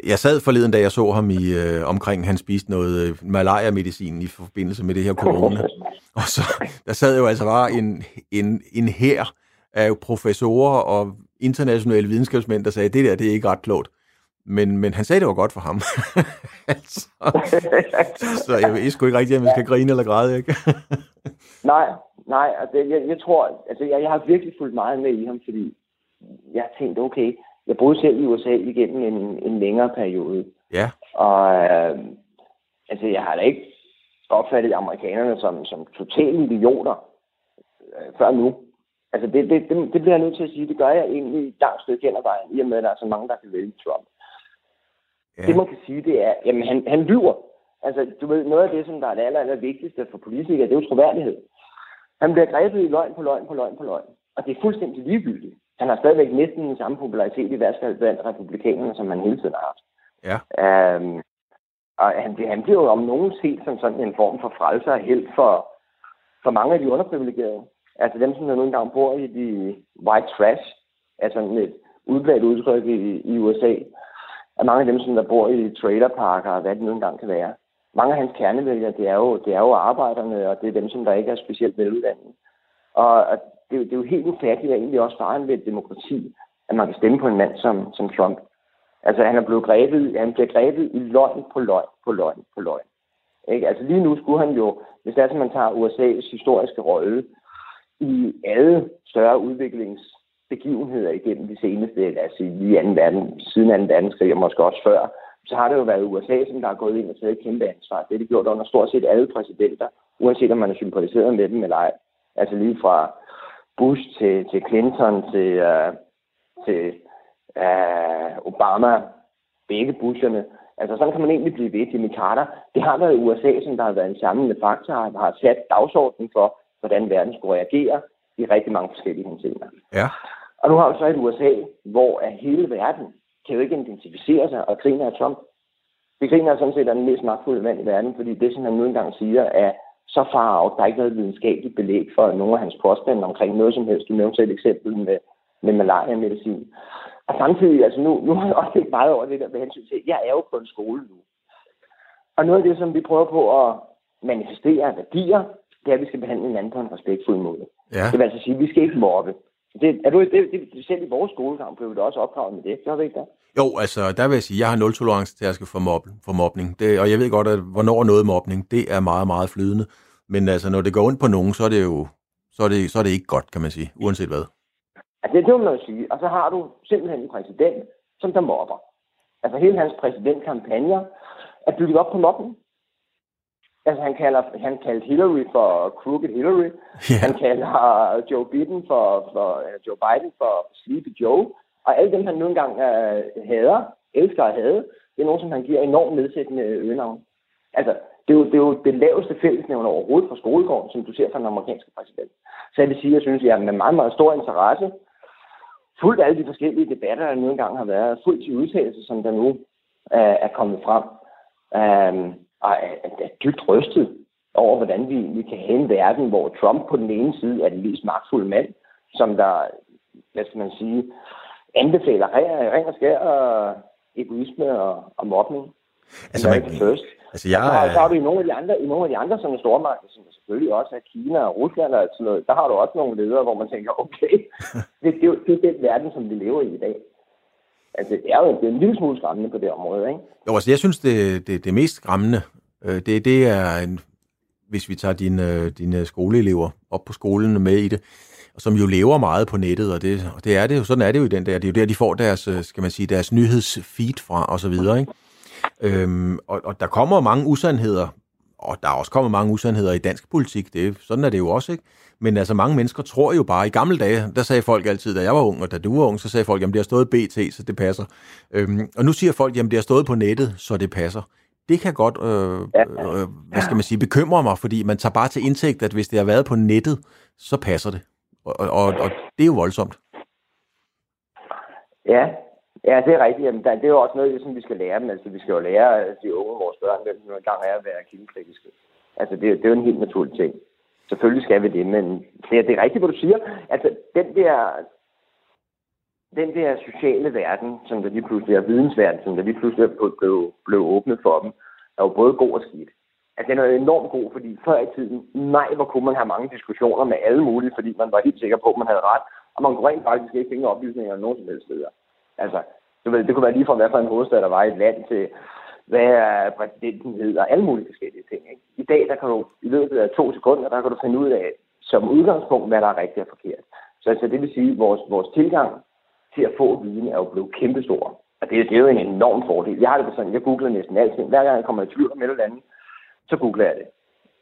jeg sad forleden, da jeg så ham i øh, omkring, han spiste noget øh, malaria-medicin i forbindelse med det her corona. Og så, der sad jo altså bare en, en, en her af professorer og internationale videnskabsmænd, der sagde, det der, det er ikke ret klogt. Men, men han sagde, det var godt for ham. altså, så jeg ved sgu ikke rigtigt, om man skal grine eller græde, ikke? nej, nej, altså, jeg, jeg tror, altså, jeg, jeg har virkelig fulgt meget med i ham, fordi jeg har tænkt, okay, jeg boede selv i USA igennem en, en længere periode. Ja. Og øh, altså, jeg har da ikke opfattet amerikanerne som, som totale idioter øh, før nu. Altså, det, det, det, det bliver jeg nødt til at sige, det gør jeg egentlig et langt stykke hen ad vejen, i og med, at der er så mange, der kan vælge Trump. Ja. Det, man kan sige, det er, jamen, han, han lyver. Altså, du ved, noget af det, som der er det aller, aller vigtigste for politikere, det er jo troværdighed. Han bliver grebet i løgn på løgn på løgn på løgn. Og det er fuldstændig ligegyldigt. Han har stadigvæk næsten den samme popularitet i hvert fald blandt republikanerne, som han hele tiden har haft. Ja. Øhm, og han, han bliver jo om nogen set som sådan en form for frelser og held for, for mange af de underprivilegerede. Altså dem, som nu engang bor i de white trash, altså et udbredt udtryk i, i USA, er mange af dem, som der bor i trailerparker og hvad det nu engang kan være. Mange af hans kernevælgere, det er jo, det er jo arbejderne, og det er dem, som der ikke er specielt veluddannede. Og, og det, det er jo helt ufatteligt, og egentlig også faren ved et demokrati, at man kan stemme på en mand som, som Trump. Altså, han er blevet grebet, han bliver grebet i løgn på løgn på løgn på løgn. Ikke? Altså, lige nu skulle han jo, hvis det er, at man tager USA's historiske rolle i alle større udviklingsbegivenheder igennem de seneste, lad os sige, lige anden verden, siden 2. verdenskrig, og måske også før, så har det jo været USA, som der har gået ind og taget et kæmpe ansvar. Det er det gjort under stort set alle præsidenter, uanset om man er sympatiseret med dem eller ej. Altså lige fra Bush til, til Clinton til, uh, til uh, Obama, begge Busherne. Altså sådan kan man egentlig blive ved. Jimmy Carter, det har været USA, som der har været en samlende faktor, og har sat dagsordenen for, hvordan verden skulle reagere i rigtig mange forskellige henseender. Ja. Og nu har vi så et USA, hvor hele verden kan jo ikke identificere sig og griner af Trump. Det griner sådan set af den mest magtfulde mand i verden, fordi det, som han nu engang siger, er så far af, der er ikke noget videnskabeligt belæg for nogle af hans påstande omkring noget som helst. Du nævnte selv eksempel med, med malaria-medicin. Og samtidig, altså nu, nu har jeg også lidt meget over det der med hensyn til, jeg er jo på en skole nu. Og noget af det, som vi prøver på at manifestere værdier, det er, at vi skal behandle hinanden på en respektfuld måde. Ja. Det vil altså sige, at vi skal ikke mobbe. Det, er du, det, det, selv i vores skolekamp blev det også opdraget med det. Gør vi ikke det? Jo, altså der vil jeg sige, at jeg har nul tolerance til at skal for, mob, for mobning. Det, og jeg ved godt, at hvornår noget mobning, det er meget, meget flydende. Men altså, når det går ondt på nogen, så er det jo så er det, så er det ikke godt, kan man sige, uanset hvad. Altså, det er det, man sige. Og så har du simpelthen en præsident, som der mobber. Altså, hele hans præsidentkampagner er bygget op på mobning. Altså, han, kalder, han kaldte Hillary for Crooked Hillary. Yeah. Han kalder Joe Biden for, for uh, Joe Biden for Sleepy Joe. Og alle dem, han nu engang uh, hader, elsker at hade, det er nogen, som han giver enormt nedsættende øgenavn. Altså, det er, jo, det er jo det laveste fællesnævn overhovedet fra skolegården, som du ser fra den amerikanske præsident. Så jeg vil sige, at jeg synes, at jeg med meget, meget stor interesse fuldt alle de forskellige debatter, der nu engang har været, fuldt til udtalelse, som der nu uh, er kommet frem. Um, og er, er dybt rystet over, hvordan vi, vi kan have en verden, hvor Trump på den ene side er den mest magtfulde mand, som der, hvad skal man sige, anbefaler ren og skær og egoisme og, og mobning. Altså, man, first. altså jeg, og så, så har du i nogle af de andre, i nogle af de andre sådan stormagter, som selvfølgelig også er Kina og Rusland og sådan noget, der har du også nogle ledere, hvor man tænker, okay, det, det, det er den verden, som vi lever i i dag. Altså, det er jo det er en lille smule skræmmende på det område, ikke? Jo, altså, jeg synes, det, det, det mest skræmmende, øh, det, det er, en, hvis vi tager dine, dine skoleelever op på skolen med i det, som jo lever meget på nettet, og det, og det er det jo, sådan er det jo i den der, det er jo der, de får deres, øh, skal man sige, deres nyhedsfeed fra, og så videre, ikke? Øhm, og, og der kommer mange usandheder, og der er også kommet mange usandheder i dansk politik, det, sådan er det jo også, ikke? Men altså mange mennesker tror jo bare, i gamle dage, der sagde folk altid, da jeg var ung, og da du var ung, så sagde folk, jamen det har stået BT, så det passer. Øhm, og nu siger folk, jamen det har stået på nettet, så det passer. Det kan godt, øh, øh, hvad skal man sige, bekymre mig, fordi man tager bare til indtægt, at hvis det har været på nettet, så passer det. Og, og, og det er jo voldsomt. Ja, ja det er rigtigt. Jamen, det er jo også noget, som vi skal lære dem. Altså, vi skal jo lære øh, de unge, vores børn, hvem nu engang er at være kildekritiske. Altså, det, det er jo en helt naturlig ting. Selvfølgelig skal vi det, men det er, det er rigtigt, hvad du siger. Altså, den der, den der sociale verden, som der lige pludselig er vidensverden, som der lige pludselig blev, blev, blev åbnet for dem, er jo både god og skidt. Altså, den er enormt god, fordi før i tiden, nej, hvor kunne man have mange diskussioner med alle mulige, fordi man var helt sikker på, at man havde ret, og man kunne rent faktisk ikke finde oplysninger nogen som helst steder. Altså, du ved, det kunne være lige fra, hvad for en hovedstad der var i et land til, hvad er præsidenten og alle mulige forskellige ting. Ikke? I dag, der kan du i løbet af to sekunder, der kan du finde ud af, som udgangspunkt, hvad der er rigtigt og forkert. Så altså, det vil sige, at vores, vores tilgang til at få viden er jo blevet kæmpestor. Og det, det er jo en enorm fordel. Jeg har det sådan, jeg googler næsten alting. Hver gang jeg kommer i tvivl om et eller andet, så googler jeg det.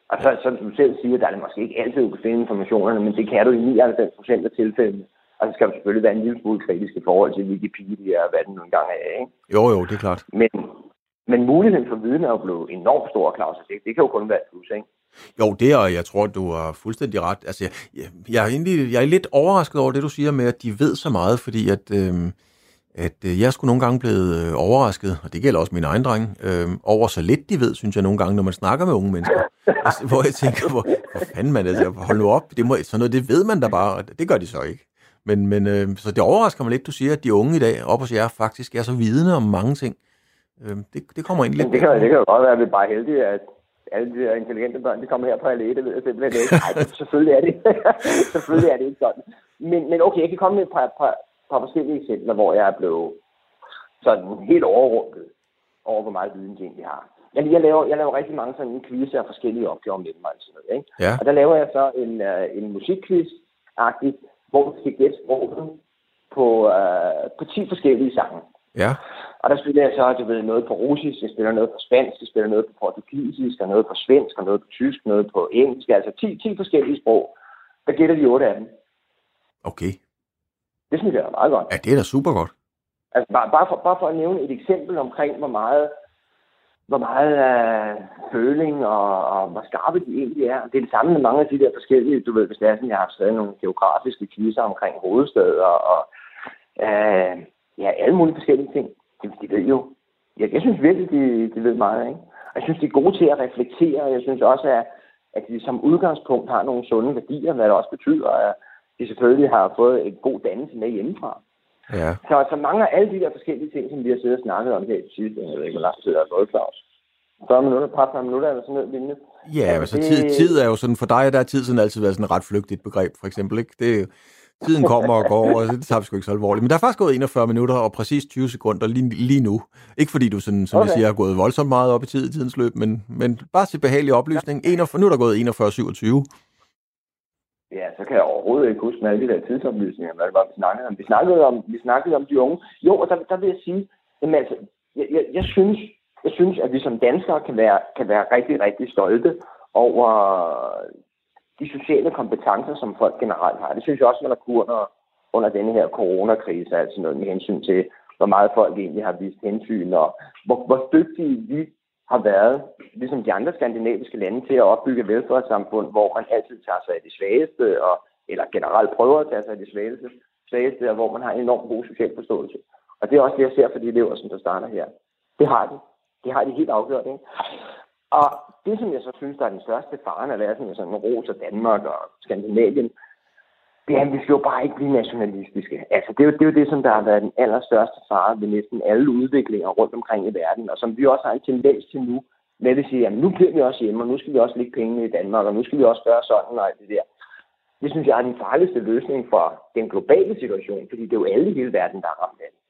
Og så, som du selv siger, der er det måske ikke altid, du kan finde informationerne, men det kan du i 99 procent af tilfældene. Og så skal du selvfølgelig være en lille smule kritisk i forhold til Wikipedia og hvad den nu engang er. Ikke? Jo, jo, det er klart. Men, men muligheden for viden er jo blevet enormt stor, Claus. Det, det kan jo kun være et plus, ikke? Jo, det er, jeg tror, du har fuldstændig ret. Altså, jeg, jeg, er egentlig, jeg er lidt overrasket over det, du siger med, at de ved så meget, fordi at, øh, at øh, jeg skulle nogle gange blevet øh, overrasket, og det gælder også min egen dreng, øh, over så lidt de ved, synes jeg nogle gange, når man snakker med unge mennesker. altså, hvor jeg tænker, hvor, hvor fanden man, altså, hold nu op, det må, sådan noget, det ved man da bare, og det gør de så ikke. Men, men øh, så det overrasker mig lidt, du siger, at de unge i dag, op hos jer, faktisk er så vidne om mange ting. Øh, det, det kommer egentlig lidt... Det kan, det kan jo godt være, at vi er bare heldige, at alle de intelligente børn, de kommer her på alene, det ved jeg simpelthen ikke. Nej, selvfølgelig er det, selvfølgelig er det ikke sådan. Men, men okay, jeg kan komme med et par, par, par forskellige eksempler, hvor jeg er blevet sådan helt overrundet over, hvor meget viden de egentlig har. Jeg, jeg, laver, jeg laver rigtig mange sådan quiz af forskellige opgaver mellem mig. Sådan noget, ikke? Ja. Og der laver jeg så en, uh, en musikquiz-agtig, hvor du skal gætte sproget på, uh, på 10 forskellige sange. Ja. Og der spiller jeg så, du ved, noget på russisk, jeg spiller noget på spansk, jeg spiller noget på portugisisk, og noget på svensk, og noget på tysk, noget på engelsk, altså 10, 10 forskellige sprog. Der gætter de 8 af dem. Okay. Det synes jeg er meget godt. Ja, det er da super godt. Altså bare, bare, for, bare for at nævne et eksempel omkring, hvor meget, hvor meget uh, føling og, og hvor skarpe de egentlig er. Det er det samme med mange af de der forskellige, du ved, hvis det er sådan, jeg har skrevet nogle geografiske quizzer omkring hovedsteder og uh, ja, alle mulige forskellige ting. De, de ved jo. Jeg, jeg synes virkelig, de, de ved meget, ikke? Og jeg synes, de er gode til at reflektere. Jeg synes også, at, at de som udgangspunkt har nogle sunde værdier, hvad det også betyder, at de selvfølgelig har fået en god dannelse med hjemmefra. Ja. Så, så mange af alle de der forskellige ting, som vi har siddet og snakket om her i sidste, jeg ved ikke, hvor lang tid der er gået, Claus. 40 minutter, par 40 minutter eller sådan noget lignende. Ja, altså, det... tid, tid er jo sådan, for dig der er tid sådan altid været sådan et ret flygtigt begreb, for eksempel, ikke? Det tiden kommer og går, og det tager vi sgu ikke så alvorligt. Men der er faktisk gået 41 minutter og præcis 20 sekunder lige, lige nu. Ikke fordi du, sådan, som okay. jeg siger, har gået voldsomt meget op i tid i tidens løb, men, men bare til behagelig oplysning. 41, nu er der gået 41.27. Ja, så kan jeg overhovedet ikke huske med alle de der tidsoplysninger, hvad det var, vi snakkede om. Vi snakkede om, vi snakkede om de unge. Jo, og der, der vil jeg sige, jamen altså, jeg, jeg, jeg, synes, jeg synes, at vi som danskere kan være, kan være rigtig, rigtig stolte over de sociale kompetencer, som folk generelt har. Det synes jeg også, man har kunnet under, under denne her coronakrise, altså noget med hensyn til, hvor meget folk egentlig har vist hensyn, og hvor, hvor dygtige vi har været, ligesom de andre skandinaviske lande, til at opbygge velfærdssamfund, hvor man altid tager sig af de svageste, og, eller generelt prøver at tage sig af de svageste, svageste, og hvor man har en enorm god social forståelse. Og det er også det, jeg ser for de elever, som der starter her. Det har de. Det har de helt afgjort, ikke? Og det, som jeg så synes, der er den største faren at være sådan, sådan en ros af Danmark og Skandinavien, det er, vi skal jo bare ikke blive nationalistiske. Altså, det er, jo, det er jo det, som der har været den allerstørste fare ved næsten alle udviklinger rundt omkring i verden, og som vi også har en tendens til nu, med at sige, jamen nu bliver vi også hjemme, og nu skal vi også lægge pengene i Danmark, og nu skal vi også gøre sådan og alt det der. Det synes jeg er den farligste løsning for den globale situation, fordi det er jo alle i hele verden, der er ramt af det.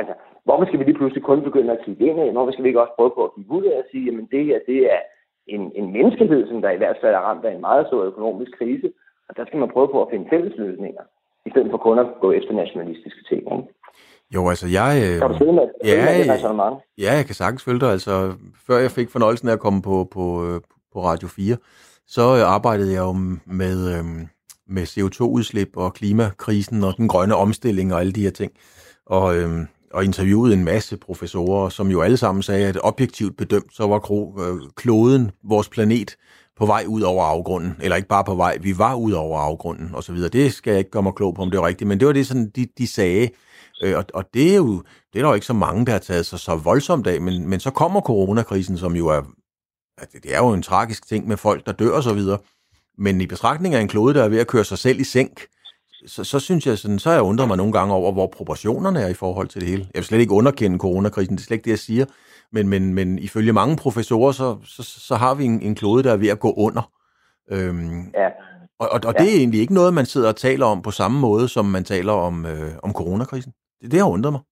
Altså, hvorfor skal vi lige pludselig kun begynde at kigge ind af? Hvorfor skal vi ikke også prøve på at kigge ud af og sige, jamen det her, det er en, en menneskehed, som der i hvert fald er ramt af en meget stor økonomisk krise, og der skal man prøve på at finde fælles løsninger, i stedet for kun at gå efter nationalistiske ting. Ikke? Jo, altså jeg... Øh, kan du følge med, ja, med ja, jeg kan sagtens følge dig. Altså, før jeg fik fornøjelsen af at komme på, på, øh, på Radio 4, så øh, arbejdede jeg jo med, øh, med CO2-udslip og klimakrisen og den grønne omstilling og alle de her ting. Og, øh, og interviewede en masse professorer, som jo alle sammen sagde, at objektivt bedømt, så var kloden, vores planet, på vej ud over afgrunden, eller ikke bare på vej, vi var ud over afgrunden, og så videre. Det skal jeg ikke gøre mig klog på, om det er rigtigt, men det var det, sådan, de, de sagde. Øh, og, og det er jo det er der jo ikke så mange, der har taget sig så voldsomt af, men, men så kommer coronakrisen, som jo er, det er jo en tragisk ting med folk, der dør og så videre. Men i betragtning af en klode, der er ved at køre sig selv i sænk, så, så synes jeg, sådan, så jeg undrer mig nogle gange over, hvor proportionerne er i forhold til det hele. Jeg vil slet ikke underkende coronakrisen, det er slet ikke det, jeg siger. Men, men, men ifølge mange professorer, så, så, så har vi en, en klode, der er ved at gå under. Øhm, ja. Og, og, og ja. det er egentlig ikke noget, man sidder og taler om på samme måde, som man taler om, øh, om coronakrisen. Det, det har undret mig.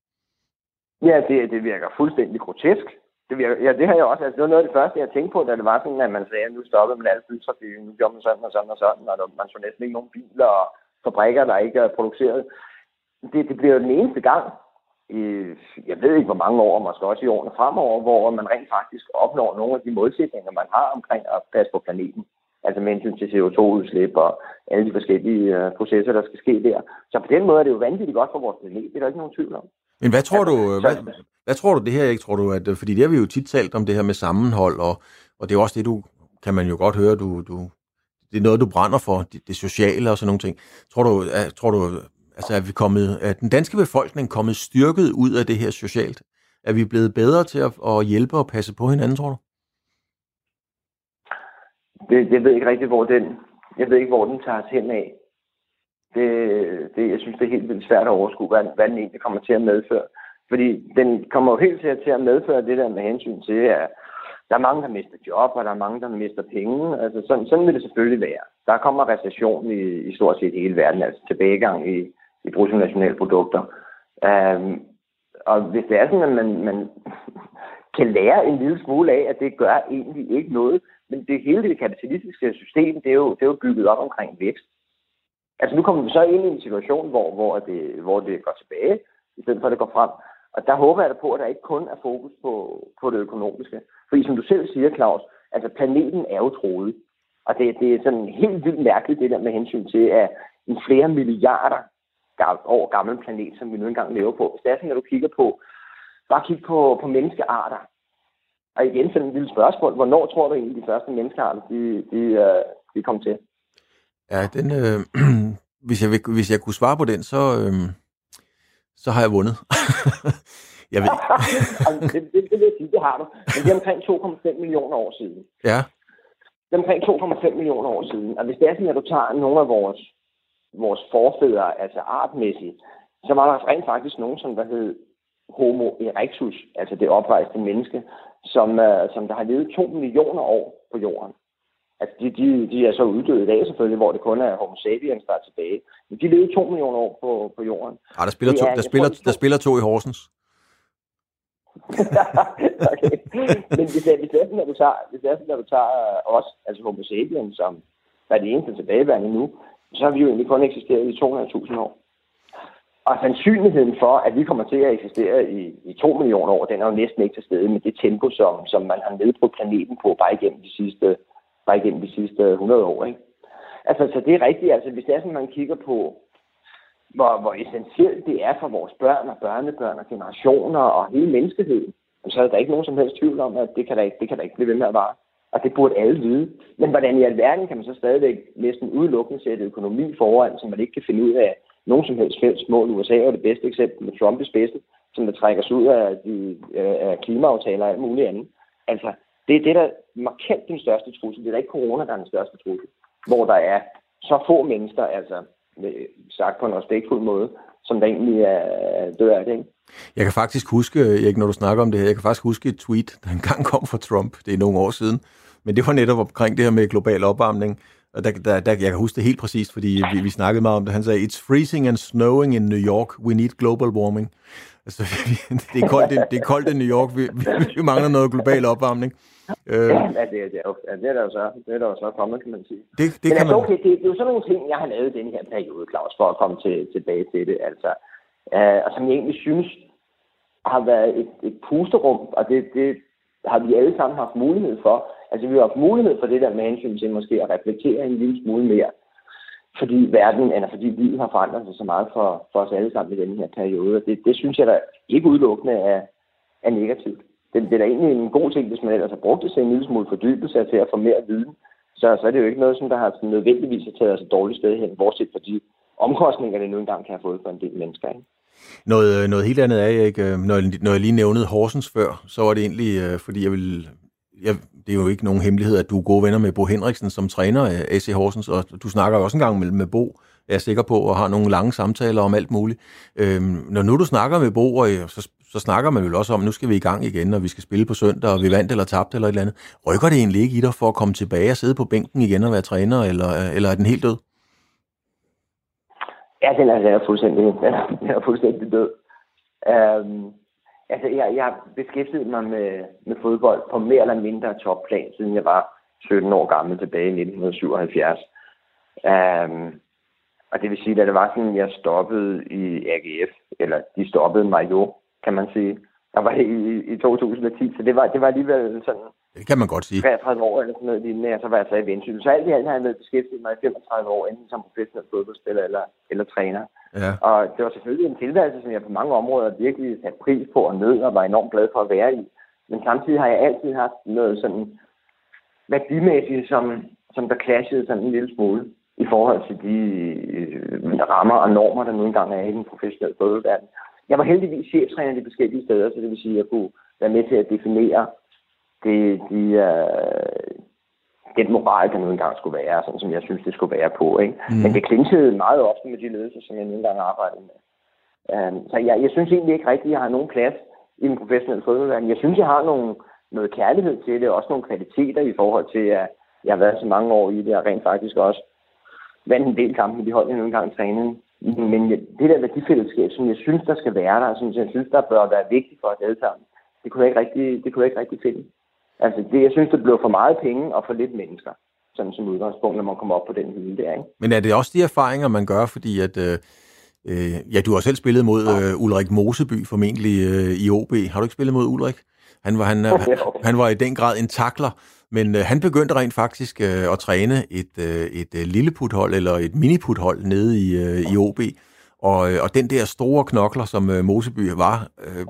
Ja, det, det virker fuldstændig grotesk. Det, virker, ja, det har jeg også. Altså, det var noget af det første, jeg tænkte på, da det var sådan, at man sagde, at nu stopper man al flytrafik, nu gør man sådan og sådan og sådan, og man så næsten ikke nogen biler og fabrikker, der ikke er produceret. Det, det bliver jo den eneste gang, i, jeg ved ikke hvor mange år, måske også i årene fremover, hvor man rent faktisk opnår nogle af de målsætninger, man har omkring at passe på planeten. Altså med hensyn til CO2-udslip og alle de forskellige uh, processer, der skal ske der. Så på den måde er det jo vanvittigt godt for vores planet. Det er der ikke nogen tvivl om. Men hvad tror du, hvad, hvad tror du det her, ikke tror du, at, fordi det har vi jo tit talt om det her med sammenhold, og, og det er også det, du, kan man jo godt høre, du, du, det er noget, du brænder for, det, det sociale og sådan nogle ting. Tror du, er, tror du altså, er, vi kommet, er den danske befolkning kommet styrket ud af det her socialt? Er vi blevet bedre til at, at hjælpe og passe på hinanden, tror du? Det, jeg ved ikke rigtigt, hvor den, jeg ved ikke, hvor den tager os hen af. Det, det, jeg synes, det er helt vildt svært at overskue, hvad, hvad den egentlig kommer til at medføre. Fordi den kommer jo helt til at medføre det der med hensyn til, at der er mange, der mister job, og der er mange, der mister penge. Altså, sådan, sådan vil det selvfølgelig være. Der kommer recession i, i stort set hele verden, altså tilbagegang i, i bruttonationalprodukter. Øhm, og hvis det er sådan, at man, man kan lære en lille smule af, at det gør egentlig ikke noget, men det hele det kapitalistiske system, det er jo, det er jo bygget op omkring vækst. Altså nu kommer vi så ind i en situation, hvor, hvor, det, hvor det går tilbage, i stedet for at det går frem. Og der håber jeg da på, at der ikke kun er fokus på, på det økonomiske. Fordi som du selv siger, Claus, altså planeten er jo troet. Og det, det er sådan helt vildt mærkeligt, det der med hensyn til, at en flere milliarder år gammel planet, som vi nu engang lever på. Hvis det er sådan, når du kigger på, bare kig på, på menneskearter. Og igen sådan en lille spørgsmål. Hvornår tror du egentlig, de første menneskearter, de, de, uh, de kom til? Ja, den, øh, hvis, jeg, hvis jeg kunne svare på den, så, øh, så har jeg vundet. jeg ved. altså, det, det, det, vil jeg sige, det har du. Men det er omkring 2,5 millioner år siden. Ja. Det er omkring 2,5 millioner år siden. Og hvis det er sådan, at du tager nogle af vores, vores forfædre, altså artmæssigt, så var der rent faktisk nogen, som der hed Homo erectus, altså det oprejste menneske, som, uh, som der har levet 2 millioner år på jorden. Altså, de, de, de er så uddøde i dag selvfølgelig, hvor det kun er Homo sapiens, der er tilbage. Men de levede to millioner år på, på jorden. Ja, der spiller, to, er, der, spiller, tror, der spiller to i Horsens. okay. Men hvis det, hvis det er sådan, at du tager, hvis det er sådan, at du tager os, altså Homo sapiens, som er det eneste tilbageværende nu, så har vi jo egentlig kun eksisteret i 200.000 år. Og sandsynligheden for, at vi kommer til at eksistere i, i 2 millioner år, den er jo næsten ikke til stede med det tempo, som, som man har nedbrudt planeten på bare igennem de sidste bare igennem de sidste 100 år. Ikke? Altså, så det er rigtigt. Altså, hvis det er sådan, man kigger på, hvor, hvor essentielt det er for vores børn og børnebørn og generationer og hele menneskeheden, så er der ikke nogen som helst tvivl om, at det kan der ikke, det kan der ikke blive ved med at vare. Og det burde alle vide. Men hvordan i alverden kan man så stadigvæk næsten udelukkende sætte økonomi foran, som man ikke kan finde ud af nogen som helst fælles mål. USA er det bedste eksempel med Trump i spidsen, som der trækker sig ud af, de, øh, af klimaaftaler og alt muligt andet. Altså, det er det, der markant den største trussel. Det er ikke corona, der er den største trussel. Hvor der er så få mennesker, altså øh, sagt på en respektfuld måde, som der egentlig er dør af det. Ikke? Jeg kan faktisk huske, ikke når du snakker om det her, jeg kan faktisk huske et tweet, der engang kom fra Trump, det er nogle år siden, men det var netop omkring det her med global opvarmning, og der, der, der, jeg kan huske det helt præcist, fordi vi, vi snakkede meget om det. Han sagde, it's freezing and snowing in New York, we need global warming. Altså, det, er koldt, det, det er koldt i New York, vi, vi, vi mangler noget global opvarmning. Øh, ja, det, det, er jo, det er der jo så, det er der jo så kommet, kan man sige. Det, det Men kan altså, man... okay, det, det, er jo sådan nogle ting, jeg har lavet i den her periode, Claus, for at komme til, tilbage til det. Altså, øh, og som jeg egentlig synes har været et, et pusterum, og det, det har vi alle sammen haft mulighed for. Altså, vi har haft mulighed for det der med hensyn til måske at reflektere en lille smule mere fordi verden, eller fordi livet har forandret sig så meget for, for os alle sammen i den her periode. Det, det synes jeg da ikke udelukkende er, er negativt det, det er da egentlig en god ting, hvis man ellers har brugt det til en lille smule fordybelse til at få mere viden. Så, så er det jo ikke noget, som der har sådan nødvendigvis taget os et dårligt sted hen, bortset fra de omkostninger, det nu engang kan have fået for en del mennesker. Ikke? Noget, øh, noget helt andet er, øh, jeg ikke, når, når jeg lige nævnede Horsens før, så var det egentlig, øh, fordi jeg vil, jeg, det er jo ikke nogen hemmelighed, at du er gode venner med Bo Henriksen som træner af AC Horsens, og du snakker også en gang med, med Bo, jeg er sikker på, og har nogle lange samtaler om alt muligt. Øhm, når nu du snakker med Bo, og så så snakker man vel også om, at nu skal vi i gang igen, og vi skal spille på søndag, og vi vandt eller tabte eller et eller andet. Rykker det egentlig ikke i dig for at komme tilbage og sidde på bænken igen og være træner, eller, eller er den helt død? Ja, den er, den er fuldstændig, den er fuldstændig død. Øhm, altså, jeg, jeg beskæftigede mig med, med fodbold på mere eller mindre topplan, siden jeg var 17 år gammel tilbage i 1977. Øhm, Og det vil sige, at det var sådan, jeg stoppede i AGF, eller de stoppede mig jo, kan man sige. Der var i, i 2010, så det var, det var alligevel sådan... Det kan man godt sige. 33 år eller sådan noget lignende, og så var jeg så i Vendsyssel. Så alt i alt har jeg været beskæftiget mig i 35 år, enten som professionel fodboldspiller eller, eller træner. Ja. Og det var selvfølgelig en tilværelse, som jeg på mange områder virkelig satte pris på og nød og var enormt glad for at være i. Men samtidig har jeg altid haft noget sådan værdimæssigt, som, som der clashede sådan en lille smule i forhold til de øh, rammer og normer, der nu engang er i den professionelle fodboldverden. Jeg var heldigvis cheftræner de forskellige steder, så det vil sige, at jeg kunne være med til at definere det, de, øh, den moral, der nu engang skulle være, sådan som jeg synes, det skulle være på. Ikke? Mm. Men det klinchede meget ofte med de ledelser, som jeg nu engang arbejdede med. Um, så jeg, jeg synes egentlig ikke rigtigt, at jeg har nogen plads i den professionelle fodboldverden. Jeg synes, jeg har nogle, noget kærlighed til det, og også nogle kvaliteter i forhold til, at jeg har været så mange år i det, og rent faktisk også vandt en del kampe med de hold, jeg nu engang trænede. Men det der værdifællesskab, som jeg synes, der skal være der, som jeg synes, der bør være vigtigt for os alle sammen, det kunne jeg ikke rigtig, det kunne jeg ikke rigtig finde. Altså, det, jeg synes, det blev for meget penge og for lidt mennesker, sådan som udgangspunkt, når man kommer op på den hylde der, ikke? Men er det også de erfaringer, man gør, fordi at... Øh, øh ja, du har selv spillet mod øh, Ulrik Moseby, formentlig øh, i OB. Har du ikke spillet mod Ulrik? Han var, han, han, han var i den grad en takler, men øh, han begyndte rent faktisk øh, at træne et, øh, et øh, lilleputhold eller et miniputhold nede i, øh, i OB. Og, øh, og den der store knokler, som øh, Moseby var, øh,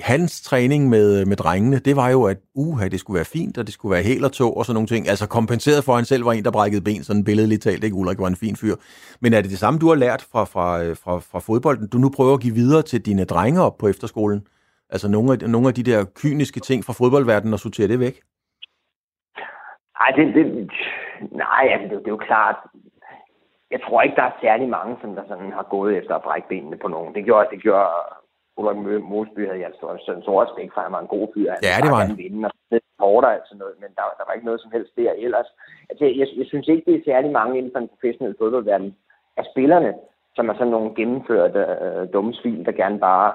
hans træning med, øh, med drengene, det var jo, at uha, det skulle være fint, og det skulle være helt og tog og sådan nogle ting. Altså kompenseret for, at han selv var en, der brækkede ben, sådan billedligt talt, ikke? Ulrik var en fin fyr. Men er det det samme, du har lært fra, fra, øh, fra, fra fodbolden, du nu prøver at give videre til dine drenge op på efterskolen? Altså nogle af, nogle af de der kyniske ting fra fodboldverdenen, og sortere det væk? Nej, det, det, nej altså, det, det er jo klart. Jeg tror ikke, der er særlig mange, som der sådan har gået efter at brække benene på nogen. Det gjorde, det gjorde Ulrik Mosby havde jeg så, så respekt for, han var en god fyr. Han ja, det var han. Vinde, og det hårdt altså noget, men der, der var ikke noget som helst der ellers. Altså, jeg, jeg, synes ikke, det er særlig mange inden for den professionelle fodboldverden af spillerne, som er sådan nogle gennemførte øh, dumme svin, der gerne bare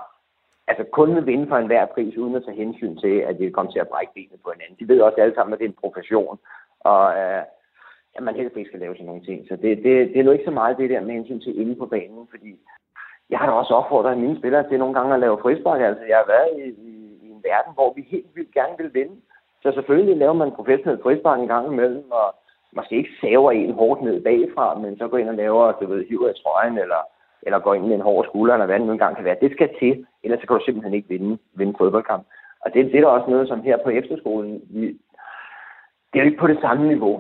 altså kun vil vinde for enhver pris, uden at tage hensyn til, at de kommer til at brække benene på hinanden. De ved også alle sammen, at det er en profession, og øh, at man helst ikke skal lave sådan nogle ting. Så det, det, det er nu ikke så meget det der med hensyn til inde på banen, fordi jeg har da også opfordret mine spillere til nogle gange at lave frispark. Altså, jeg har været i, i, i en verden, hvor vi helt vildt gerne vil vinde. Så selvfølgelig laver man professionelt frispark en gang imellem, og måske ikke saver en hårdt ned bagfra, men så går ind og laver, du ved, hiver i trøjen, eller, eller går ind med en hård skulder, eller hvad det nu engang kan være. Det skal til, ellers så kan du simpelthen ikke vinde, vinde fodboldkamp. Og det, det er der også noget, som her på efterskolen, vi, det er jo ikke på det samme niveau.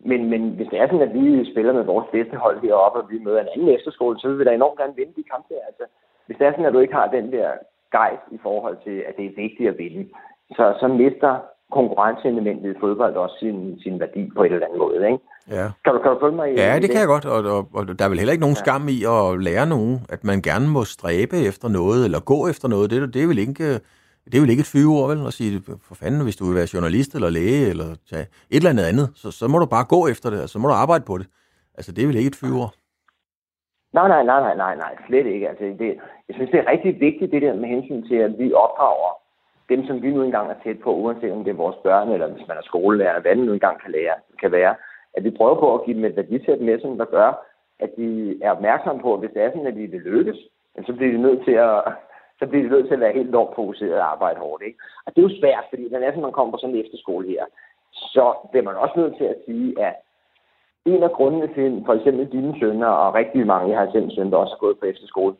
Men, men hvis det er sådan, at vi spiller med vores bedste hold heroppe, og vi møder en anden efterskole, så vil vi da enormt gerne vinde de kampe. Altså, hvis det er sådan, at du ikke har den der gejst i forhold til, at det er vigtigt at vinde, så, så mister konkurrenceelementet i fodbold også sin, sin værdi på et eller andet måde. Ikke? Ja. Kan, du, kan du følge mig i Ja, det, det kan jeg godt, og, og, og der er vel heller ikke nogen ja. skam i at lære nogen, at man gerne må stræbe efter noget, eller gå efter noget. Det, det er vel ikke det er jo ikke et fyreord, vel? At sige, for fanden, hvis du vil være journalist eller læge, eller tage et eller andet andet, så, så må du bare gå efter det, og så må du arbejde på det. Altså, det er vel ikke et fyreord? Nej, nej, nej, nej, nej, nej, slet ikke. Altså, det, jeg synes, det er rigtig vigtigt, det der med hensyn til, at vi opdrager dem, som vi nu engang er tæt på, uanset om det er vores børn, eller hvis man er skolelærer, hvad det nu engang kan, lære, kan være, at vi prøver på at give dem et værdisæt med, som der gør, at de er opmærksomme på, at hvis det er sådan, at de vil lykkes, så bliver de nødt til at, så bliver de nødt til at være helt enormt fokuseret og arbejde hårdt. Ikke? Og det er jo svært, fordi når er, man kommer på sådan en efterskole her, så bliver man også nødt til at sige, at en af grundene til, for eksempel dine sønner, og rigtig mange, jeg har selv sønner, der også har gået på efterskole,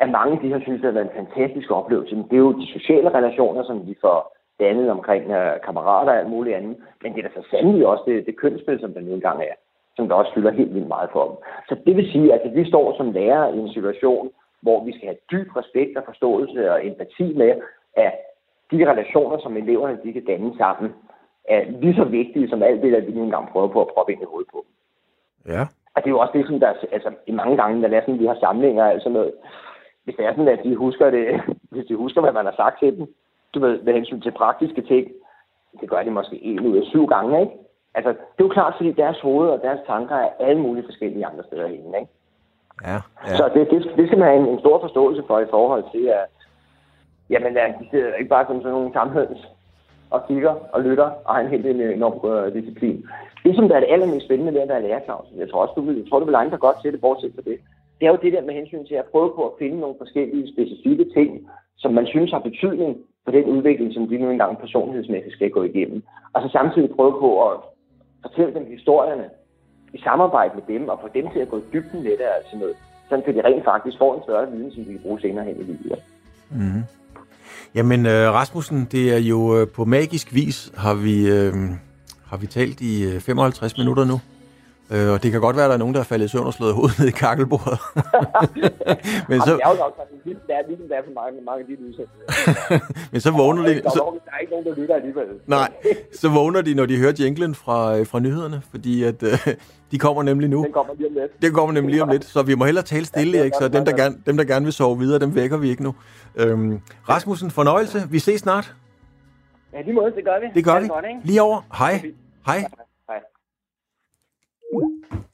at mange af de her synes, det har været en fantastisk oplevelse. Men det er jo de sociale relationer, som de får dannet omkring uh, kammerater og alt muligt andet. Men det er da så sandelig også det, det kønsspil, som der nu engang er, som der også fylder helt vildt meget for dem. Så det vil sige, at vi står som lærer i en situation, hvor vi skal have dyb respekt og forståelse og empati med, at de relationer, som eleverne de kan danne sammen, er lige så vigtige som alt det, der vi nu engang prøver på at proppe ind i hovedet på. Ja. Og det er jo også det, som der, altså, i mange gange, det er sådan, vi har samlinger og alt sådan noget, hvis det er sådan, at de husker det, hvis de husker, hvad man har sagt til dem, du ved, med hensyn til praktiske ting, det gør de måske en ud af syv gange, ikke? Altså, det er jo klart, fordi deres hoved og deres tanker er alle mulige forskellige andre steder inde, ikke? Ja, ja. Så det, det, det skal man have en, en stor forståelse for i forhold til, at jamen, at de sidder ikke bare som sådan nogle samhøns og kigger og lytter og har en helt enorm uh, disciplin. Det, som der er det allermest spændende ved at være lærer, Claus, jeg tror også, du vil, jeg tror, du vil dig godt til det, bortset fra det, det er jo det der med hensyn til at prøve på at finde nogle forskellige specifikke ting, som man synes har betydning for den udvikling, som de nu engang personlighedsmæssigt skal gå igennem. Og så samtidig prøve på at fortælle dem historierne i samarbejde med dem, og få dem til at gå i dybden lidt af sådan noget, sådan at de rent faktisk får en større viden, som de kan bruge senere hen i livet. Mm. Jamen, øh, Rasmussen, det er jo øh, på magisk vis, har vi, øh, har vi talt i øh, 55 minutter nu. Øh, og det kan godt være, at der er nogen, der er faldet i søvn og slået hovedet ned i kakkelbordet. Men så... Det er jo nok det er ligesom det er for mange, mange af de udsendelser. Men så vågner de... Så... Der er ikke nogen, der lytter alligevel. Nej, så vågner de, når de hører jinglen fra, øh, fra nyhederne, fordi at, øh, de kommer nemlig nu. Den kommer lige om lidt. Det kommer nemlig lige om lidt, så vi må hellere tale stille, ja, ikke? Så dem der, gerne, dem, der gerne vil sove videre, dem vækker vi ikke nu. Øhm, Rasmussen, fornøjelse. Vi ses snart. Ja, lige måde, det gør vi. Det gør vi. Godt, lige over. Hej. Hej. Thank you.